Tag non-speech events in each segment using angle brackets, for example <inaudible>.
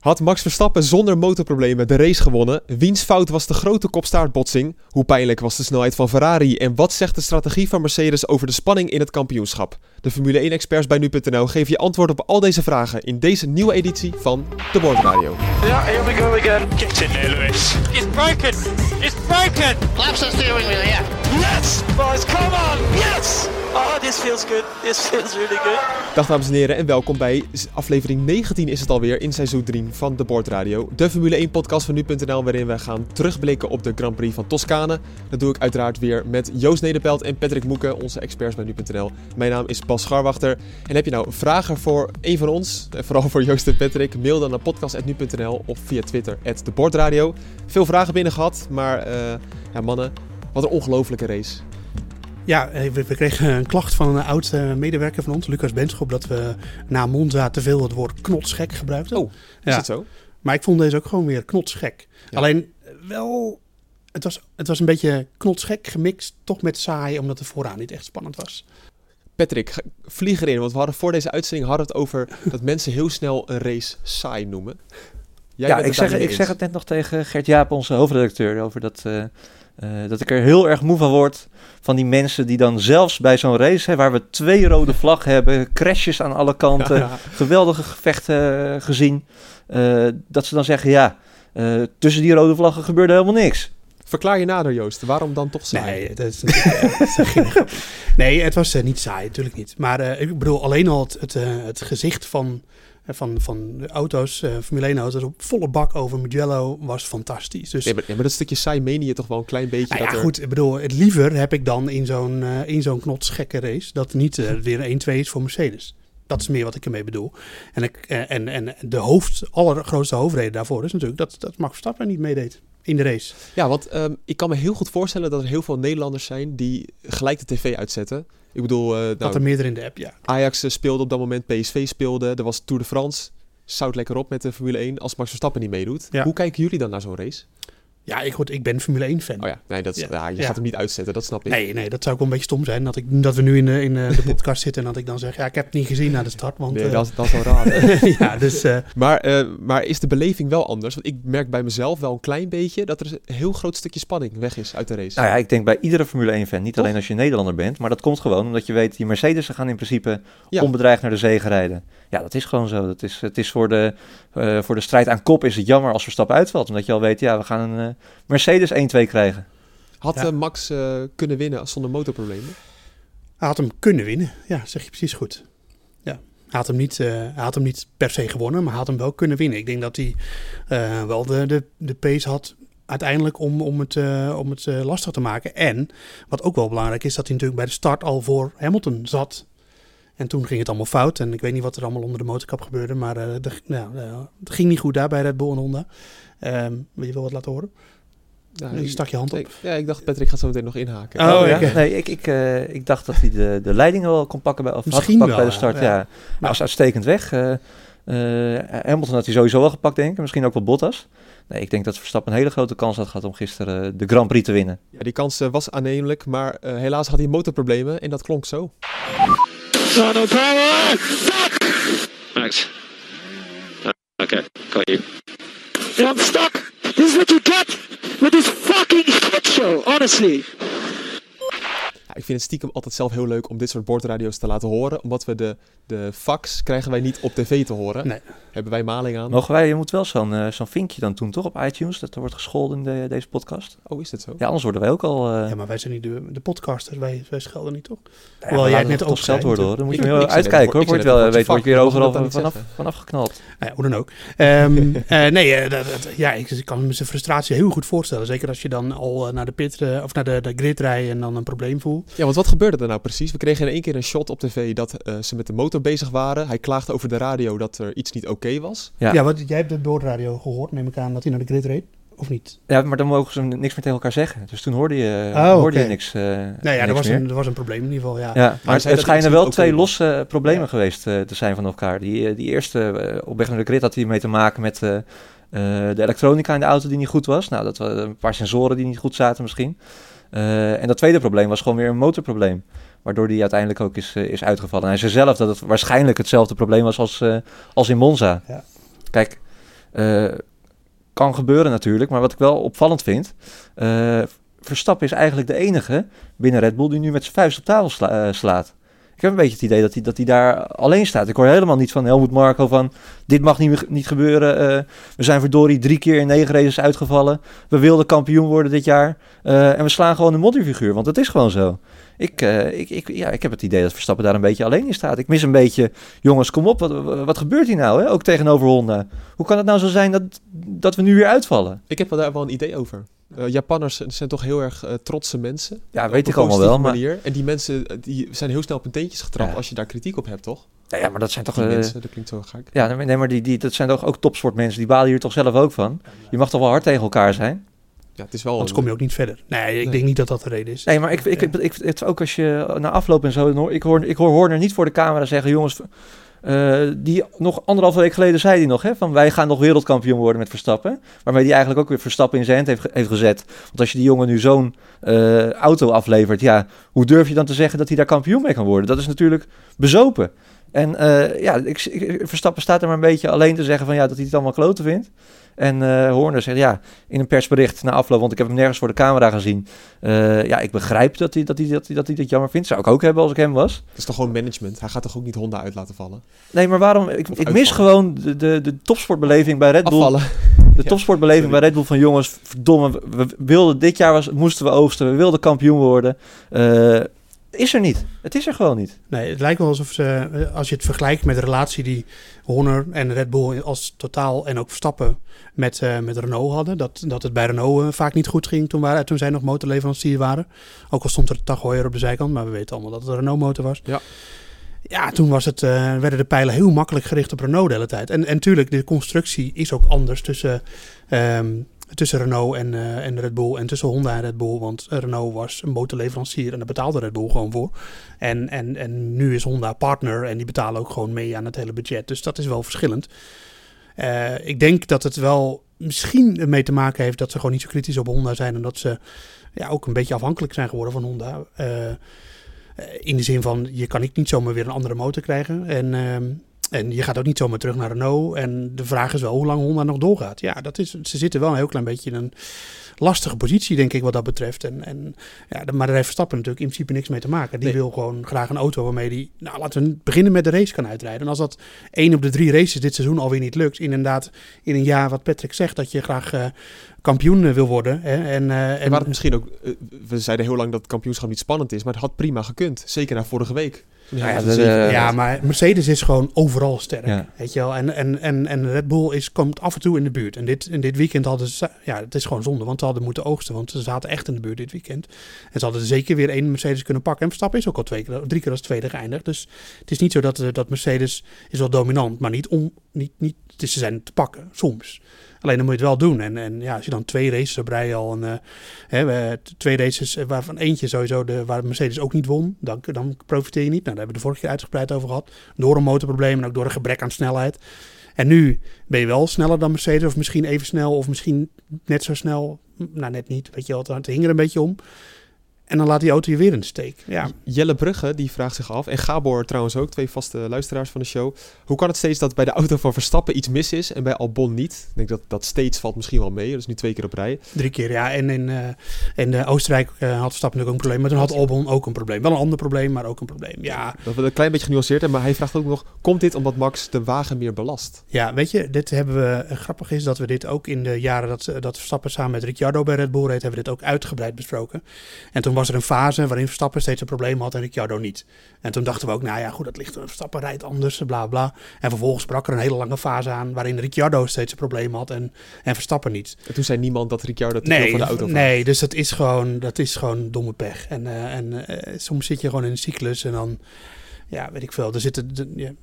Had Max Verstappen zonder motorproblemen de race gewonnen? Wiens fout was de grote kopstaartbotsing? Hoe pijnlijk was de snelheid van Ferrari? En wat zegt de strategie van Mercedes over de spanning in het kampioenschap? De Formule 1-experts bij nu.nl geven je antwoord op al deze vragen in deze nieuwe editie van de Bordradio. Ja, here we go again. Get in there, Lewis. It's broken. It's broken. Laps the steering wheel, yeah. Yes, boys, come on. Yes. Oh, this feels good. This feels really good. Dag dames en heren en welkom bij aflevering 19 is het alweer in seizoen 3 van de Bordradio. De Formule 1 podcast van nu.nl waarin we gaan terugblikken op de Grand Prix van Toscane. Dat doe ik uiteraard weer met Joost Nederpelt en Patrick Moeken, onze experts bij nu.nl. Mijn naam is Bas Scharwachter. En heb je nou vragen voor een van ons, en vooral voor Joost en Patrick, mail dan naar podcast.nu.nl of via Twitter, de Bordradio. Veel vragen binnen gehad, maar eh, ja mannen, wat een ongelofelijke race. Ja, eh, we, we kregen een klacht van een oud eh, medewerker van ons, Lucas Benschop, dat we na Monza te veel het woord knotsgek gebruikten. Oh, is Ja. het zo? Maar ik vond deze ook gewoon weer knotsgek. Ja. Alleen wel, het was, het was een beetje knotsgek gemixt, toch met saai, omdat de vooraan niet echt spannend was. Patrick, vlieg erin, want we hadden voor deze uitzending hadden we het over dat mensen heel snel een race saai noemen. Jij ja, ik zeg, ik zeg het net nog tegen Gert Jaap, onze hoofdredacteur, over dat, eh, eh, dat ik er heel erg moe van word van die mensen die dan zelfs bij zo'n race, hè, waar we twee rode vlaggen <laughs> hebben, crashes aan alle kanten, Ja, ja. geweldige gevechten eh, gezien, eh, dat ze dan zeggen, ja, eh, tussen die rode vlaggen gebeurde helemaal niks. Verklaar je nader, Joost. Waarom dan toch saai? Nee, dat is <laughs> dat. Nee, het was niet saai, natuurlijk niet. Maar eh, ik bedoel, alleen al het, het, het gezicht van, van, van de auto's, eh, Formule 1 auto's, op volle bak over Mugello was fantastisch. Dus Nee, maar, nee, maar dat stukje saai meen je toch wel een klein beetje. Nou ja, er... goed, ik bedoel, het liever heb ik dan in zo'n eh, in zo'n knotsgekke race dat niet eh, weer een 1-2 is voor Mercedes. Dat is meer wat ik ermee bedoel. En, ik, eh, en, en de hoofd, allergrootste hoofdreden daarvoor is natuurlijk dat, dat Max Verstappen niet meedeed in de race. Ja, want ehm, ik kan me heel goed voorstellen dat er heel veel Nederlanders zijn die gelijk de tv uitzetten. Ik bedoel, Dat nou, er meerdere in de app, ja. Ajax eh, speelde op dat moment, PSV speelde, er was Tour de France. Zout lekker op met de Formule 1 als Max Verstappen niet meedoet. Ja. Hoe kijken jullie dan naar zo'n race? Ja, ik, goed, ik ben Formule 1 fan. Oh ja, nee, dat Ja. ja. je Ja. gaat hem niet uitzetten, dat snap ik. Nee, nee, dat zou ook wel een beetje stom zijn. Dat, ik, dat we nu in de, in eh, de podcast zitten en dat ik dan zeg, ja, ik heb het niet gezien na de start. Want, Nee, eh, dat, is- dat is wel raar. <laughs> ja, dus eh, maar, eh, maar is de beleving wel anders? Want ik merk bij mezelf wel een klein beetje dat er een heel groot stukje spanning weg is uit de race. Nou ja, ik denk bij iedere Formule 1-fan, niet Toch? alleen als je Nederlander bent, maar dat komt gewoon omdat je weet, die Mercedes gaan in principe Ja. onbedreigd naar de zege rijden. Ja, dat is gewoon zo. Dat is, het is voor, de, eh, voor de strijd aan kop is het jammer als Verstappen uitvalt, omdat je al weet, ja, we gaan een eh, Mercedes 1-2 krijgen. Had Ja. eh, Max eh, kunnen winnen zonder motorproblemen? hij had hem kunnen winnen. Ja, zeg je precies goed. Ja. Hij had, hem niet, eh, hij had hem niet per se gewonnen, maar hij had hem wel kunnen winnen. Ik denk dat hij eh, wel de, de, de pace had uiteindelijk om, om het, eh, om het lastig te maken. En wat ook wel belangrijk is, dat hij natuurlijk bij de start al voor Hamilton zat. En toen ging het allemaal fout. En ik weet niet wat er allemaal onder de motorkap gebeurde. Maar eh, de, nou, eh, het ging niet goed daar bij Red Bull en Honda. Ehm, wil je wel wat laten horen? Ja, je stak je hand op. ik, ja, ik dacht Patrick gaat zo meteen nog inhaken. Oh, ja? oké. Nee, ik, ik, eh, ik dacht dat hij de, de leiding wel kon pakken bij, of Misschien wel, bij de ja. start. Ja. Ja. Maar was uitstekend weg. Eh, eh, Hamilton had hij sowieso wel gepakt, denk ik. Misschien ook wel Bottas. Nee, ik denk dat Verstappen een hele grote kans had gehad om gisteren de Grand Prix te winnen. Ja, die kans was aannemelijk, maar eh, helaas had hij motorproblemen en dat klonk zo. No power. Stuck. Max. Uh, okay, got you. I'm stuck. This is what you get with this fucking shit show, honestly. Ja, ik vind het stiekem altijd zelf heel leuk om dit soort bordradio's te laten horen, omdat we de, de fax krijgen wij niet op tv te horen. Nee. Hebben wij maling aan. Mogen wij, je moet wel zo'n eh, zo'n vinkje dan doen, toch? Op iTunes, dat er wordt gescholden in de, deze podcast. Oh, is dat zo? Ja, anders worden wij ook al... eh Ja, maar wij zijn niet de, de podcasters. Wij, wij schelden niet, toch? ja, Hoewel we jij het net ook worden hoor. Dan moet je wel uitkijken hoor. ik Word je wel, voor weet, word je weer overal vanaf, dan niet vanaf geknald. <laughs> Nou ja, hoe dan ook. Ehm, <laughs> eh, nee, eh, dat, dat- ja, ik, ik kan me zijn frustratie heel goed voorstellen. Zeker als je dan al eh, naar de pit eh, of naar de, de grid rijdt en dan een probleem voelt. Ja, want wat gebeurde er nou precies? We kregen in één keer een shot op tv dat eh, ze met de motor bezig waren. Hij klaagde over de radio dat er iets niet oké was. Ja. Ja, wat, jij hebt de boordradio gehoord, neem ik aan, dat hij naar de grid reed. Of niet? Ja, maar dan mogen ze niks meer tegen elkaar zeggen. Dus toen hoorde je, Oh, hoorde je niks. eh Nou ja, niks er was, meer. een, er was een probleem in ieder geval, ja. Ja, maar het, schijnen wel twee losse eh, problemen Ja. geweest eh, te zijn van elkaar. Die, eh, die eerste eh, op weg naar de grid had hij mee te maken met eh, eh, de elektronica in de auto die niet goed was. Nou, dat waren een paar sensoren die niet goed zaten misschien. Eh, en dat tweede probleem was gewoon weer een motorprobleem. Waardoor die uiteindelijk ook is, eh, is uitgevallen. En hij zei zelf dat het waarschijnlijk hetzelfde probleem was als, eh, als in Monza. Ja. Kijk, kan gebeuren natuurlijk. Maar wat ik wel opvallend vind... Verstappen is eigenlijk de enige binnen Red Bull die nu met zijn vuist op tafel sla- slaat. Ik heb een beetje het idee dat hij, dat hij daar alleen staat. Ik hoor helemaal niet van Helmut Marco van... dit mag niet, niet gebeuren. eh, we zijn verdorie drie keer in negen races uitgevallen. We wilden kampioen worden dit jaar. eh, en we slaan gewoon een modderfiguur, want dat is gewoon zo. Ik, eh, ik, ik, ja, ik heb het idee dat Verstappen daar een beetje alleen in staat. Ik mis een beetje... jongens, kom op, wat, wat gebeurt hier nou? Hè? Ook tegenover Honda. Hoe kan het nou zo zijn dat, dat we nu weer uitvallen? Ik heb daar wel een idee over. Eh, Japanners zijn toch heel erg eh, trotse mensen. Ja, weet ik allemaal wel. Maar. En die mensen eh, die zijn heel snel op hun teentjes getrapt Ja. als je daar kritiek op hebt, toch? ja, maar dat zijn toch... Die mensen, dat klinkt zo gek. Ja, nee, nee, maar die, die, dat zijn toch ook topsportmensen. Die balen hier toch zelf ook van. Je mag toch wel hard tegen elkaar zijn? Ja, het is wel... Anders kom je ook niet verder. Nee, ik Nee. denk niet dat dat de reden is. Nee, maar ik, ik, ik, ik, het, ook als je na afloop en zo... Ik hoor, ik hoor Horner niet voor de camera zeggen... jongens, eh, die nog anderhalve week geleden zei hij nog... Hè, van wij gaan nog wereldkampioen worden met Verstappen. Waarmee hij eigenlijk ook weer Verstappen in zijn hand heeft, heeft gezet. Want als je die jongen nu zo'n eh, auto aflevert... ja, hoe durf je dan te zeggen dat hij daar kampioen mee kan worden? Dat is natuurlijk bezopen. En eh, ja, ik, ik- Verstappen staat er maar een beetje alleen te zeggen... van ja, dat hij het allemaal kloten vindt. En eh Horner zegt ja, in een persbericht na afloop, want ik heb hem nergens voor de camera gezien. eh, ja, ik begrijp dat hij, dat, hij, dat, hij, dat hij dit jammer vindt. Zou ik ook hebben als ik hem was. Het is toch gewoon management. Hij gaat toch ook niet Honda uit laten vallen? Nee, maar waarom? Ik, ik mis gewoon de, de, de topsportbeleving bij Red Bull. Afvallen. De <laughs> Ja, topsportbeleving sorry. bij Red Bull van jongens, verdomme, we, we wilden dit jaar was, moesten we oogsten, we wilden kampioen worden. Is er niet. Het is er gewoon niet. Nee, het lijkt wel alsof ze, eh, als je het vergelijkt met de relatie die Horner en Red Bull als totaal en ook Verstappen met, eh, met Renault hadden, dat, dat het bij Renault eh, vaak niet goed ging toen, waren, toen zij nog motorleverancier waren. Ook al stond er Tagoyer op de zijkant, maar we weten allemaal dat het een Renault motor was. Ja. Ja, toen was het, eh, werden de pijlen heel makkelijk gericht op Renault de hele tijd. En, en tuurlijk, de constructie is ook anders tussen, ehm, tussen Renault en, eh, en Red Bull en tussen Honda en Red Bull. Want Renault was een motorleverancier en daar betaalde Red Bull gewoon voor. En, en, en nu is Honda partner en die betalen ook gewoon mee aan het hele budget. Dus dat is wel verschillend. Eh, ik denk dat het wel misschien mee te maken heeft dat ze gewoon niet zo kritisch op Honda zijn. En dat ze ja, ook een beetje afhankelijk zijn geworden van Honda. Eh, in de zin van, je kan niet zomaar weer een andere motor krijgen. En, ehm, en je gaat ook niet zomaar terug naar Renault. En de vraag is wel hoe lang Honda nog doorgaat. Ja, dat is, ze zitten wel een heel klein beetje in een lastige positie, denk ik, wat dat betreft. En, en, ja, maar daar heeft Verstappen natuurlijk in principe niks mee te maken. Die Nee. wil gewoon graag een auto waarmee hij, nou laten we beginnen met de race kan uitrijden. En als dat één op de drie races dit seizoen alweer niet lukt, inderdaad in een jaar wat Patrick zegt, dat je graag eh, kampioen eh, wil worden. Hè, en, En en, waar het misschien ook... we zeiden heel lang dat het kampioenschap niet spannend is, maar het had prima gekund. Zeker na vorige week. Nou ja, eh, ja, maar Mercedes is gewoon overal sterk. Ja. Weet je wel? En, en, en, en Red Bull is, komt af en toe in de buurt. En dit, en dit weekend hadden ze... Ja, het is gewoon zonde, want ze hadden moeten oogsten. Want ze zaten echt in de buurt dit weekend. En ze hadden zeker weer één Mercedes kunnen pakken. En Verstappen is ook al twee keer, drie keer als tweede geëindigd. Dus het is niet zo dat, eh, dat Mercedes is wel dominant. Maar niet om... Niet, niet, het is, ze zijn te pakken, soms. Alleen dan moet je het wel doen. En, en ja, als je dan twee races op rij al... Een, eh, hè, we- twee races eh, waarvan eentje sowieso de, waar Mercedes ook niet won... Dan, dan profiteer je niet. Nou, daar hebben we de vorige keer uitgebreid over gehad. Door een motorprobleem en ook door een gebrek aan snelheid. En nu ben je wel sneller dan Mercedes, of misschien even snel, of misschien net zo snel. Nou, net niet. Weet je wel, het hing er een beetje om. En dan laat die auto je weer in de steek. Ja, Jelle Brugge, die vraagt zich af, en Gabor trouwens ook, twee vaste luisteraars van de show. Hoe kan het steeds dat bij de auto van Verstappen iets mis is en bij Albon niet? Ik denk dat dat steeds valt misschien wel mee, dat is nu twee keer op rij. drie keer. Ja, en in, in eh, Oostenrijk eh, had Verstappen natuurlijk ook een probleem. Maar toen had Albon ook een probleem. Wel een ander probleem, maar ook een probleem. Ja, Dat we een klein beetje genuanceerd hebben, maar hij vraagt ook nog, komt dit omdat Max de wagen meer belast? Ja, weet je, dit hebben we. grappig is dat we dit ook in de jaren dat, dat Verstappen samen met Ricciardo bij Red Bull reed, hebben we dit ook uitgebreid besproken. En toen was er een fase waarin Verstappen steeds een probleem had en Ricciardo niet. En toen dachten we ook, nou ja, goed, dat ligt er. Verstappen rijdt anders, bla bla. En vervolgens brak er een hele lange fase aan waarin Ricciardo steeds een probleem had en, en Verstappen niet. En toen zei niemand dat Ricciardo te veel van de auto vraagt. nee, dus dat is gewoon, dat is gewoon domme pech. En, eh, en eh, soms zit je gewoon in een cyclus en dan, ja, weet ik veel. Er, zitten, er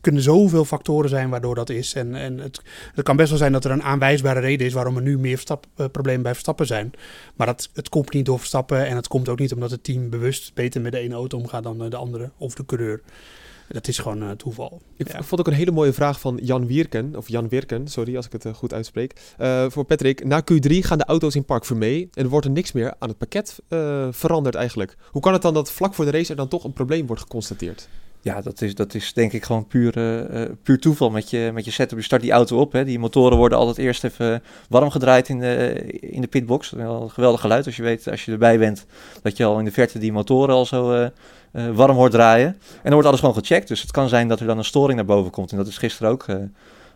kunnen zoveel factoren zijn waardoor dat is. En, en het, het kan best wel zijn dat er een aanwijsbare reden is waarom er nu meer Verstap- eh, problemen bij Verstappen zijn. Maar dat, het komt niet door Verstappen en het komt ook niet omdat het team bewust beter met de ene auto omgaat dan eh, de andere of de coureur. Dat is gewoon eh, toeval. Ik Ja. vond ook een hele mooie vraag van Jan Wierken, of Jan Wirken, sorry als ik het eh, goed uitspreek. Eh, voor Patrick, na Q3 gaan de auto's in Park Vermee en er wordt er niks meer aan het pakket veranderd eigenlijk. Hoe kan het dan dat vlak voor de race er dan toch een probleem wordt geconstateerd? Ja, dat is, dat is denk ik gewoon puur, eh, puur toeval met je, met je setup. Je start die auto op. Hè. Die motoren worden altijd eerst even warm gedraaid in de, in de pitbox. Wel een geweldig geluid als je weet, als je erbij bent, dat je al in de verte die motoren al zo eh, warm hoort draaien. En dan wordt alles gewoon gecheckt. Dus het kan zijn dat er dan een storing naar boven komt. En dat is gisteren ook,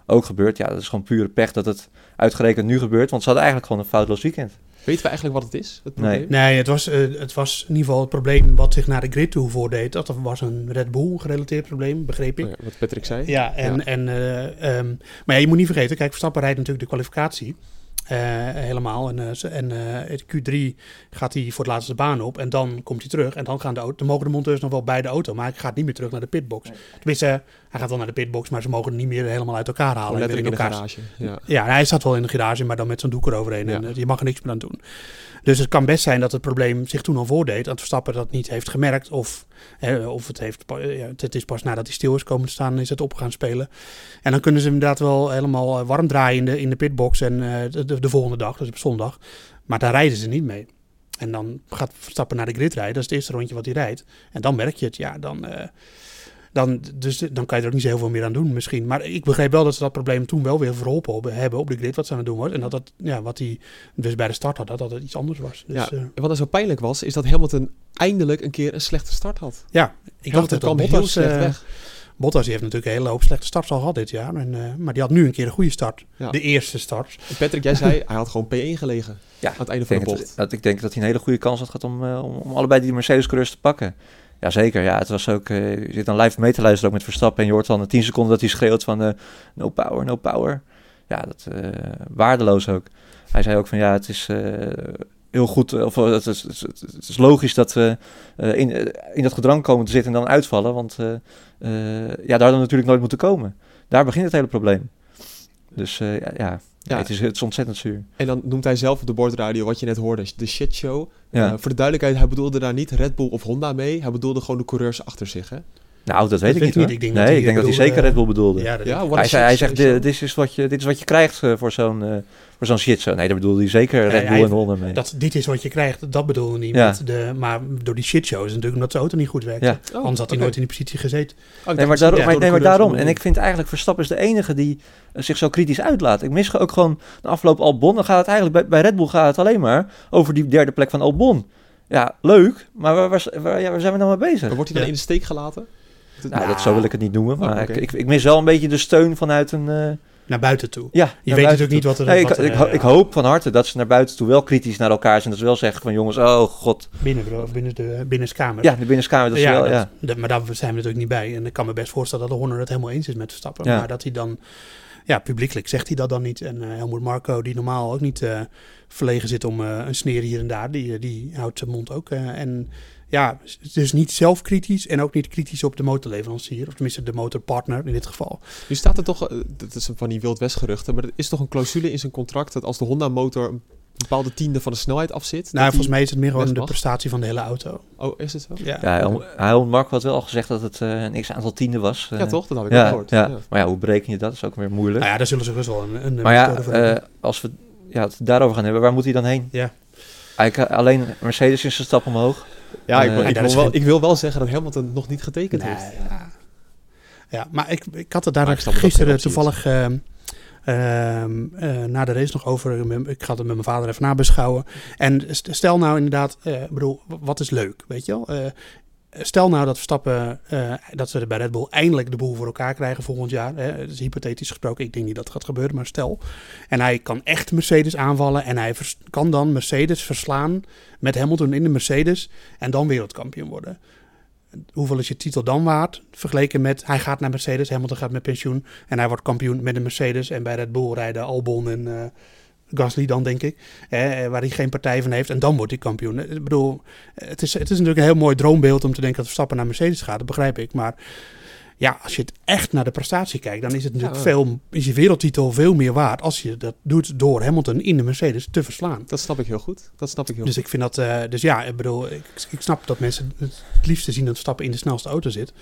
ook gebeurd. Ja, dat is gewoon pure pech dat het uitgerekend nu gebeurt. Want ze hadden eigenlijk gewoon een foutloos weekend. Weten we eigenlijk wat het is? Het Nee. probleem? Nee, het was, eh, het was in ieder geval het probleem wat zich naar de grid toe voordeed. Dat was een Red Bull gerelateerd probleem, begreep ik. Oh ja, wat Patrick zei. Ja, en, Ja. en, eh, ehm, maar ja, je moet niet vergeten, kijk, Verstappen rijdt natuurlijk de kwalificatie helemaal. En, eh, en eh, in Q3 gaat hij voor het laatste baan op en dan komt hij terug. En dan, gaan de auto, dan mogen de monteurs nog wel bij de auto, maar hij gaat niet meer terug naar de pitbox. Tenminste, eh, hij gaat wel naar de pitbox, maar ze mogen hem niet meer helemaal uit elkaar halen. En in de garage. Ja. ja, hij zat wel in de garage, maar dan met zo'n doek eroverheen. En Ja. eh, je mag er niks meer aan doen. Dus het kan best zijn dat het probleem zich toen al voordeed. Dat Verstappen dat niet heeft gemerkt. Of, of het, heeft, ja, het is pas nadat hij stil is komen te staan, is het op gaan spelen. En dan kunnen ze inderdaad wel helemaal eh, warm draaien in de, in de pitbox. En eh, de, de, de volgende dag, dus op zondag. Maar daar rijden ze niet mee. En dan gaat Verstappen naar de grid rijden. Dat is het eerste rondje wat hij rijdt. En dan merk je het. Ja, dan... eh, dan, dus, dan kan je er ook niet zo heel veel meer aan doen misschien. Maar ik begreep wel dat ze dat probleem toen wel weer verholpen op- hebben op de grid wat ze aan het doen wordt. En dat dat, ja, wat hij dus bij de start had, dat dat het iets anders was. Dus Ja, En wat er zo pijnlijk was, is dat Hamilton eindelijk een keer een slechte start had. ja ik dacht dat kwam heel Bottas, slecht eh, weg. Bottas heeft natuurlijk een hele hoop slechte starts al gehad dit jaar. En, eh, maar die had nu een keer een goede start. Ja. De eerste start. Patrick, jij zei, hij had gewoon P1 gelegen Ja, aan het einde van de bocht. dat, dat, ik denk dat hij een hele goede kans had gehad om, eh, om, om allebei die Mercedes-coureurs te pakken. Jazeker, ja, het was ook, eh, je zit dan live mee te luisteren ook met Verstappen en je hoort dan na 10 seconden dat hij schreeuwt van eh, no power, no power. Ja, dat eh, waardeloos ook. Hij zei ook van ja, het is heel goed, of het is, het is, logisch dat we in, in dat gedrang komen te zitten en dan uitvallen, want ja, daar we natuurlijk nooit moeten komen. Daar begint het hele probleem. Dus ja, Ja. het, is, het is ontzettend zuur. En dan noemt hij zelf op de bordradio, wat je net hoorde, de shit show. Ja. Eh, voor de duidelijkheid, hij bedoelde daar niet Red Bull of Honda mee. Hij bedoelde gewoon de coureurs achter zich, hè? Nou, dat weet ik niet. hoor. Ik denk dat nee, hij ik denk dat hij bedoelde, zeker Red Bull bedoelde. Ja, dat hij, zei, hij zegt, show. dit is, wat je, dit is wat je krijgt eh, voor zo'n eh, voor zo'n shit show. Nee, daar bedoelde hij zeker Red Nee, Bull en Honda mee. dat, dit is wat je krijgt, dat bedoelde hij niet. Ja. Met de, maar door die shitshow is natuurlijk omdat zijn auto niet goed werkt. Ja. Oh, Anders had hij nooit in die positie gezeten. Oh, nee, maar daarom, maar, de nee, maar coureurs daarom. En ik vind eigenlijk Verstappen is de enige die eh, zich zo kritisch uitlaat. Ik mis ook gewoon de afgelopen Albon. Dan gaat het eigenlijk bij, bij Red Bull gaat het alleen maar over die derde plek van Albon. Ja, leuk. Maar waar, waar, waar- ja, waar zijn we nou mee bezig? Wordt hij dan in de steek gelaten? Dat- Nou, dat zo wil ik het niet noemen. Maar Oh, ik, ik, ik mis wel een beetje de steun vanuit een... eh, Naar buiten toe. ja, Je weet natuurlijk toe. niet wat er, Nee, ik, wat er, ik, ho- eh, ik hoop van harte dat ze naar buiten toe wel kritisch naar elkaar zijn. Dat ze wel zeggen van jongens, oh god. binnen, binnen, de, binnen de kamer. Ja, de binnenskamer, dat is ja, wel, dat- ja. dat- maar daar zijn we natuurlijk niet bij. En ik kan me best voorstellen dat de Horner het helemaal eens is met Verstappen. Ja. Maar dat hij dan, ja, publiekelijk zegt hij dat dan niet. En eh Helmoet Marco, die normaal ook niet eh, verlegen zit om eh, een sneer hier en daar, die, die houdt zijn mond ook. eh, en ja, dus niet zelfkritisch en ook niet kritisch op de motorleverancier. Of tenminste de motorpartner in dit geval. Nu staat er toch, eh, dat is van die Wild West geruchten, maar er is toch een clausule in zijn contract dat als de Honda motor een bepaalde tiende van de snelheid afzit. Nou, volgens mij is het meer gewoon de prestatie van de hele auto. Oh, is het zo? Ja, Ja, hij, hij Mark had wel al gezegd dat het eh, een x-aantal tienden was. Ja, eh. toch? Dat had ik Ja, gehoord. ja. Ja. maar ja, hoe bereken je dat? Dat is ook weer moeilijk. Nou ja, daar zullen ze dus wel een, een maar ja, methode voor hebben. eh, als we ja, het daarover gaan hebben, waar moet hij dan heen? Ja. Eigenlijk, alleen Mercedes is een stap omhoog. Ja, ik, Eh, wil- ik, wel, geen- ik wil wel zeggen dat Hamilton nog niet getekend Nee, heeft. ja. ja, maar ik, ik had het daar gisteren toevallig ehm, ehm, eh, na de race nog over. Ik ga het met mijn vader even nabeschouwen. En st- stel nou inderdaad, eh, ik bedoel, wat is leuk, weet je wel? Eh, stel nou dat Verstappen, eh, dat ze bij Red Bull eindelijk de boel voor elkaar krijgen volgend jaar. Hè? Is hypothetisch gesproken, ik denk niet dat het gaat gebeuren, maar stel. En hij kan echt Mercedes aanvallen en hij kan dan Mercedes verslaan met Hamilton in de Mercedes en dan wereldkampioen worden hoeveel is je titel dan waard? Vergeleken met hij gaat naar Mercedes, Hamilton gaat met pensioen en hij wordt kampioen met de Mercedes. En bij Red Bull rijden Albon en Gasly dan, denk ik. Eh, waar hij geen partij van heeft. En dan wordt hij kampioen. Ik bedoel, het is, het is natuurlijk een heel mooi droombeeld om te denken dat Verstappen naar Mercedes gaat. Dat begrijp ik. Maar ja, als je het echt naar de prestatie kijkt, dan is het natuurlijk Ja. veel, is je wereldtitel veel meer waard als je dat doet door Hamilton in de Mercedes te verslaan. Dat snap ik heel goed. Dat snap ik heel Dus goed. ik vind dat, eh, dus ja, ik bedoel, ik, ik snap dat mensen het liefste zien dat Verstappen in de snelste auto zit.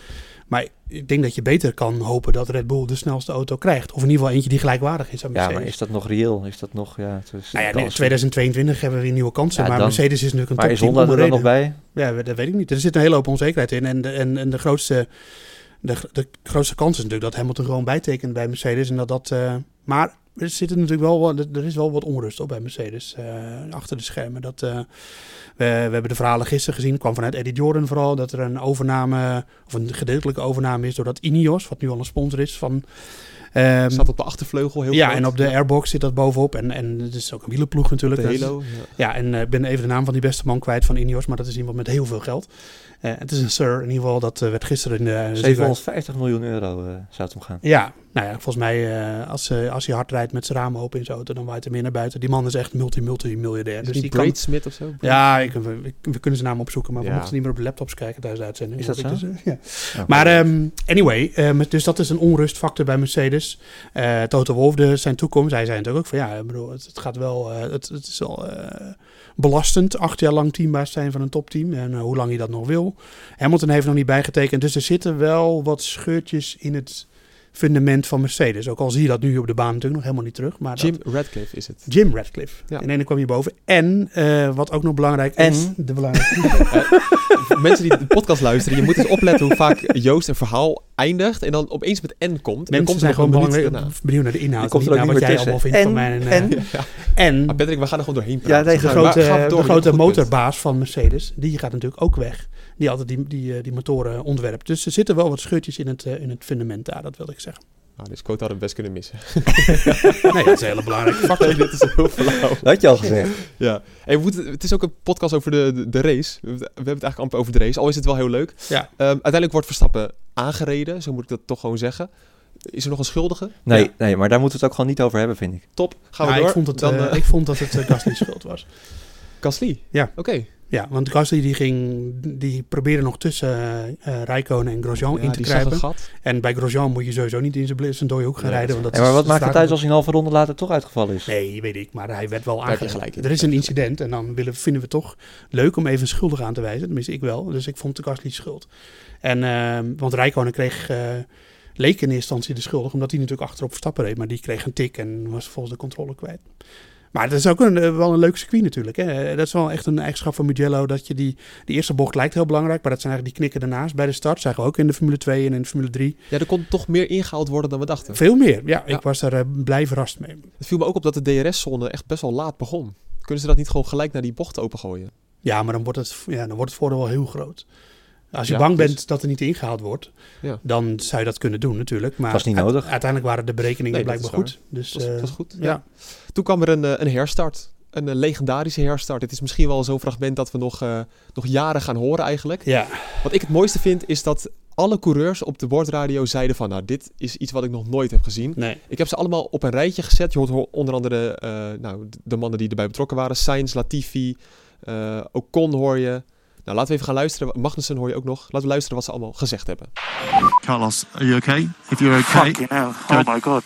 Maar ik denk dat je beter kan hopen dat Red Bull de snelste auto krijgt. Of in ieder geval eentje die gelijkwaardig is aan Ja, Mercedes. maar is dat nog reëel? Is dat nog, ja... Het is nou ja, nee, 2022 hebben we weer nieuwe kansen. Ja, maar dan- Mercedes is natuurlijk een Maar is topteam Honda er dan nog bij? Ja, dat weet ik niet. Er zit een hele hoop onzekerheid in. En de, en, en de, grootste, de, de grootste kans is natuurlijk dat Hamilton gewoon bijtekent bij Mercedes. En dat dat... eh, maar er zit natuurlijk wel wat, er is wel wat onrust op bij Mercedes. eh, achter de schermen. Dat, eh, we, we hebben de verhalen gisteren gezien. kwam vanuit Eddie Jordan vooral. Dat er een overname, of een gedeeltelijke overname is door dat Ineos. Wat nu al een sponsor is van... ehm, Staat op de achtervleugel heel ja, groot. en op de airbox zit dat bovenop. En, en het is ook een wielenploeg natuurlijk. de Dat is- Halo. Ja. ja, en eh, ik ben even de naam van die beste man kwijt van Ineos, maar dat is iemand met heel veel geld. Het is een Sir, in ieder geval, dat werd gisteren in de... 750 miljoen euro zou het om gaan. Ja, nou ja, volgens mij, eh, als, eh, als hij hard rijdt met zijn ramen open in zijn auto, dan waait hij meer naar buiten. Die man is echt multi-multi-miljardair. Dus die die kan... Braid Smith of zo? Ja, ik, we, we kunnen zijn naam opzoeken, maar we mochten niet meer op de laptops kijken tijdens de uitzending. Is dat zo? Dus, eh, ja. Oké. Maar ehm, anyway, dus dat is een onrustfactor bij Mercedes. Toto Wolff, de, zijn toekomst, hij zei natuurlijk ook van ja, ik bedoel, het, het gaat wel, het, het is wel eh, belastend, acht jaar lang teambaas zijn van een topteam en hoe lang hij dat nog wil. Hamilton heeft nog niet bijgetekend, dus er zitten wel wat scheurtjes in het fundament van Mercedes. Ook al zie je dat nu op de baan natuurlijk nog helemaal niet terug. Maar Jim dat- Radcliffe is het. Jim Radcliffe. Ja. En ene kwam hierboven. En eh, wat ook nog belangrijk En? is. De belangrijke, <laughs> Mensen die de podcast luisteren, je moet eens opletten hoe vaak Joost een verhaal eindigt en dan opeens met N komt. En Mensen komt zijn gewoon belangrijk, benieuwd naar de inhoud. komt er ook niet wat jij allemaal vindt van mij. En, En- eh, en- en Maar Patrick, we gaan er gewoon doorheen Ja, praten. nee, de grote, de grote motorbaas van Mercedes, die gaat natuurlijk ook weg. Die altijd die, die, eh, die motoren ontwerpt. Dus er zitten wel wat scheurtjes in het, eh, in het fundament daar, dat wilde ik zeggen. Nou, dus Cote had het best kunnen missen. <laughs> Nee, dat is een hele belangrijke <laughs> factor. dit is heel flauw. Dat had je al gezegd. <laughs> Ja. Hey, we moeten, het is ook een podcast over de, de, de race. We, hebben het eigenlijk amper over de race, al is het wel heel leuk. Ja. Ehm, uiteindelijk wordt Verstappen aangereden, zo moet ik dat toch gewoon zeggen. Is er nog een schuldige? Nee, Ja. nee, maar daar moeten we het ook gewoon niet over hebben, vind ik. Top, gaan we Ja, door. ik, vond het, Dan eh, ik vond dat het uh, Gasly's schuld was. Gasly. Ja. Oké. Ja, want Gasly die ging, die probeerde nog tussen eh Rijkonen en Grosjean Ja, in te kruipen. gat. En bij Grosjean moet je sowieso niet in zijn, dode hoek gaan Nee, rijden. dat Want Ja, dat maar wat maakt het uit als hij een halve ronde later toch uitgevallen is? Nee, weet ik. Maar hij werd wel in. Er is een incident en dan willen, vinden we toch leuk om even een schuldige aan te wijzen. Tenminste, ik wel. Dus ik vond de Gasly schuld. En, ehm, want Rijkonen kreeg, eh, leek in eerste instantie de schuldig, omdat hij natuurlijk achterop Verstappen reed. Maar die kreeg een tik en was volgens de controle kwijt. Maar dat is ook een, eh, wel een leuk circuit natuurlijk. Hè. Dat is wel echt een eigenschap van Mugello. Dat je die, die eerste bocht lijkt heel belangrijk. Maar dat zijn eigenlijk die knikken daarnaast bij de start. Zagen we ook in de Formule 2 en in de Formule 3. Ja, er kon toch meer ingehaald worden dan we dachten. Veel meer. Ja, Ja. ik was er eh, blij verrast mee. Het viel me ook op dat de DRS-zone echt best wel laat begon. Kunnen ze dat niet gewoon gelijk naar die bocht opengooien? Ja, maar dan wordt het, ja, dan wordt het voordeel wel heel groot. Als je Ja, bang dus- bent dat er niet ingehaald wordt, Ja. dan zou je dat kunnen doen natuurlijk. Maar Was niet nodig. uiteindelijk waren de berekeningen Nee, blijkbaar goed. Dus, Dat was, eh, was goed. ja. Toen kwam er een, eh, een herstart. Een eh, legendarische herstart. Het is misschien wel zo'n fragment dat we nog, eh, nog jaren gaan horen eigenlijk. ja. Wat ik het mooiste vind is dat alle coureurs op de bordradio zeiden van... nou, dit is iets wat ik nog nooit heb gezien. Nee. Ik heb ze allemaal op een rijtje gezet. Je hoort ho- onder andere eh, nou, de mannen die erbij betrokken waren. Sainz, Latifi, eh Ocon hoor je. Nou, laten we even gaan luisteren. Magnussen hoor je ook nog. Laten we luisteren wat ze allemaal gezegd hebben. Carlos, are you okay? If you're okay, Fucking hell. Oh my god.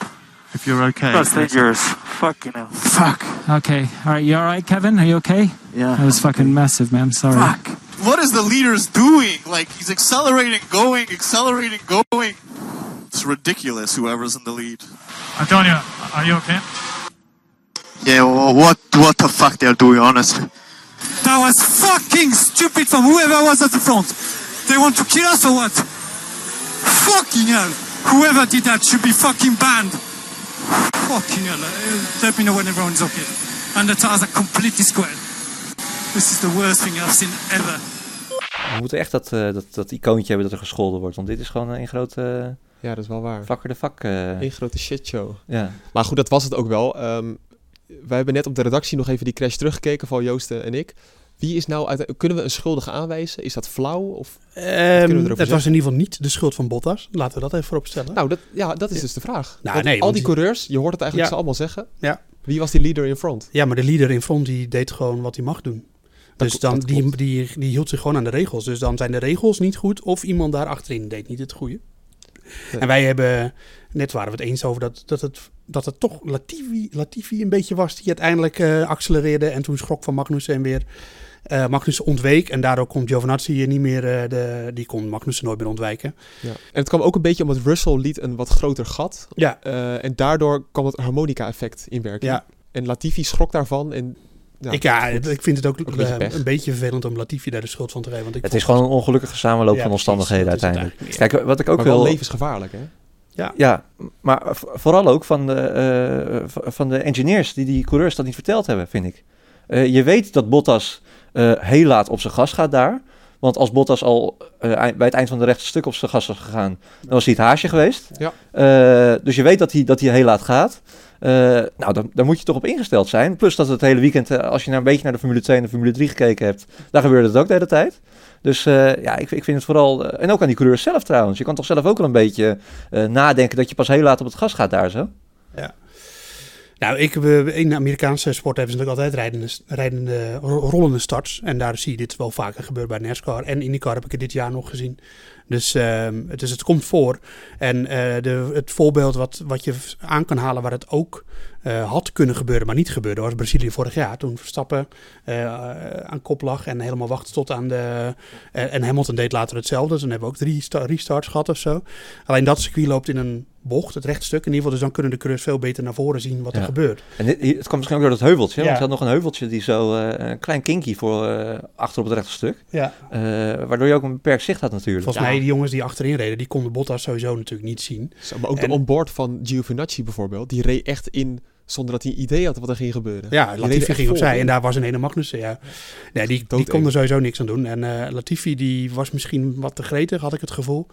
if you're okay, That's dangerous. Fucking hell. Fuck. Okay. All right. You all right, Kevin? Are you okay? Yeah. That was fucking massive, man. Sorry. Fuck. what is the leader's doing? Like he's accelerating, going, accelerating, going. It's ridiculous. Whoever's in the lead. Antonio, are you okay? Yeah, well, what what the fuck they're doing, honestly. That was fucking stupid from whoever was at the front. They want to kill us or what? Fucking hell. Whoever did that should be fucking banned. Fucking hell. Uh, Let me know when everyone's okay. And the tires are completely squared. This is the worst thing I've seen ever. We moeten echt dat, eh, dat, dat icoontje hebben dat er gescholden wordt. Want dit is gewoon een grote Ja, dat is wel waar. vakker de vak. eh, Eén grote shitshow. ja. Maar goed, dat was het ook wel. Ehm, wij hebben net op de redactie nog even die crash teruggekeken van Joosten en ik. Wie is nou kunnen we een schuldige aanwijzen? Is dat flauw? Of, Ehm, erover het was in ieder geval niet de schuld van Bottas. Laten we dat even voorop stellen. nou, dat, ja, dat is dus de vraag. Nou, nee, al die coureurs, je hoort het eigenlijk Ja. ze allemaal zeggen. Ja. Wie was die leader in front? Ja, maar de leader in front die deed gewoon wat hij mag doen. Dat Dus dan, dat die, die, die hield zich gewoon aan de regels. Dus dan zijn de regels niet goed of iemand daar achterin deed niet het goede. Ja. En wij hebben, net waren we het eens over dat, dat, het, dat het toch Latifi, Latifi een beetje was die uiteindelijk eh, accelereerde en toen schrok van Magnussen en weer eh Magnussen ontweek. En daardoor kon Giovinazzi niet meer, eh, de, die kon Magnussen nooit meer ontwijken. Ja. En het kwam ook een beetje omdat Russell liet een wat groter gat. Ja, en daardoor kwam het harmonica-effect in werking. ja. En Latifi schrok daarvan. En, ja, ik, ja goed. ik vind het ook, Ook een beetje eh, een beetje vervelend om Latifi daar de schuld van te geven. Want ik Het is gewoon een ongelukkige samenloop Ja, van omstandigheden uiteindelijk. Kijk, wat ik ook maar wel wil... levensgevaarlijk, hè? Ja, maar v- vooral ook van de, eh, van de engineers die die coureurs dat niet verteld hebben, vind ik. Eh, je weet dat Bottas eh, heel laat op zijn gas gaat daar. Want als Bottas al eh, bij het eind van de rechte stuk op zijn gas was gegaan, dan was hij het haasje geweest. Ja. Eh, dus je weet dat hij, dat hij heel laat gaat. Eh, nou, dan, moet je toch op ingesteld zijn. Plus dat het hele weekend, eh, als je nou een beetje naar de Formule 2 en de Formule 3 gekeken hebt, daar gebeurde het ook de hele tijd. Dus eh, ja, ik, ik vind het vooral... en ook aan die coureurs zelf trouwens. Je kan toch zelf ook wel een beetje nadenken dat je pas heel laat op het gas gaat daar zo. Nou, ik, in de Amerikaanse sport hebben ze natuurlijk altijd rijdende, rijdende, ro- rollende starts. En daar zie je dit wel vaker gebeuren bij NASCAR. En IndyCar heb ik het dit jaar nog gezien. Dus, ehm, het, dus het komt voor. En eh, de, het voorbeeld wat, wat je aan kan halen waar het ook eh, had kunnen gebeuren, maar niet gebeurde, was Brazilië vorig jaar. Toen Verstappen eh, aan kop lag en helemaal wachtte tot aan de... en Hamilton deed later hetzelfde. Dus dan hebben we ook drie sta- restarts gehad of zo. Alleen dat circuit loopt in een bocht, het rechtstuk in ieder geval. Dus dan kunnen de coureurs veel beter naar voren zien wat er gebeurt. En dit, het kwam misschien ook door dat heuveltje. Ja. Want je had nog een heuveltje die zo een klein kinky voor achter op het rechte stuk. Ja. Waardoor je ook een beperkt zicht had natuurlijk. Volgens mij, die jongens die achterin reden, die konden Bottas sowieso natuurlijk niet zien. Zo, maar ook En- de onboard van Giovinazzi bijvoorbeeld. Die reed echt in zonder dat hij idee had wat er ging gebeuren. Ja, Die Latifi ging opzij en daar was een ene Magnussen, ja. Nee, die, die kon er sowieso niks aan doen. En eh, Latifi die was misschien wat te gretig, had ik het gevoel.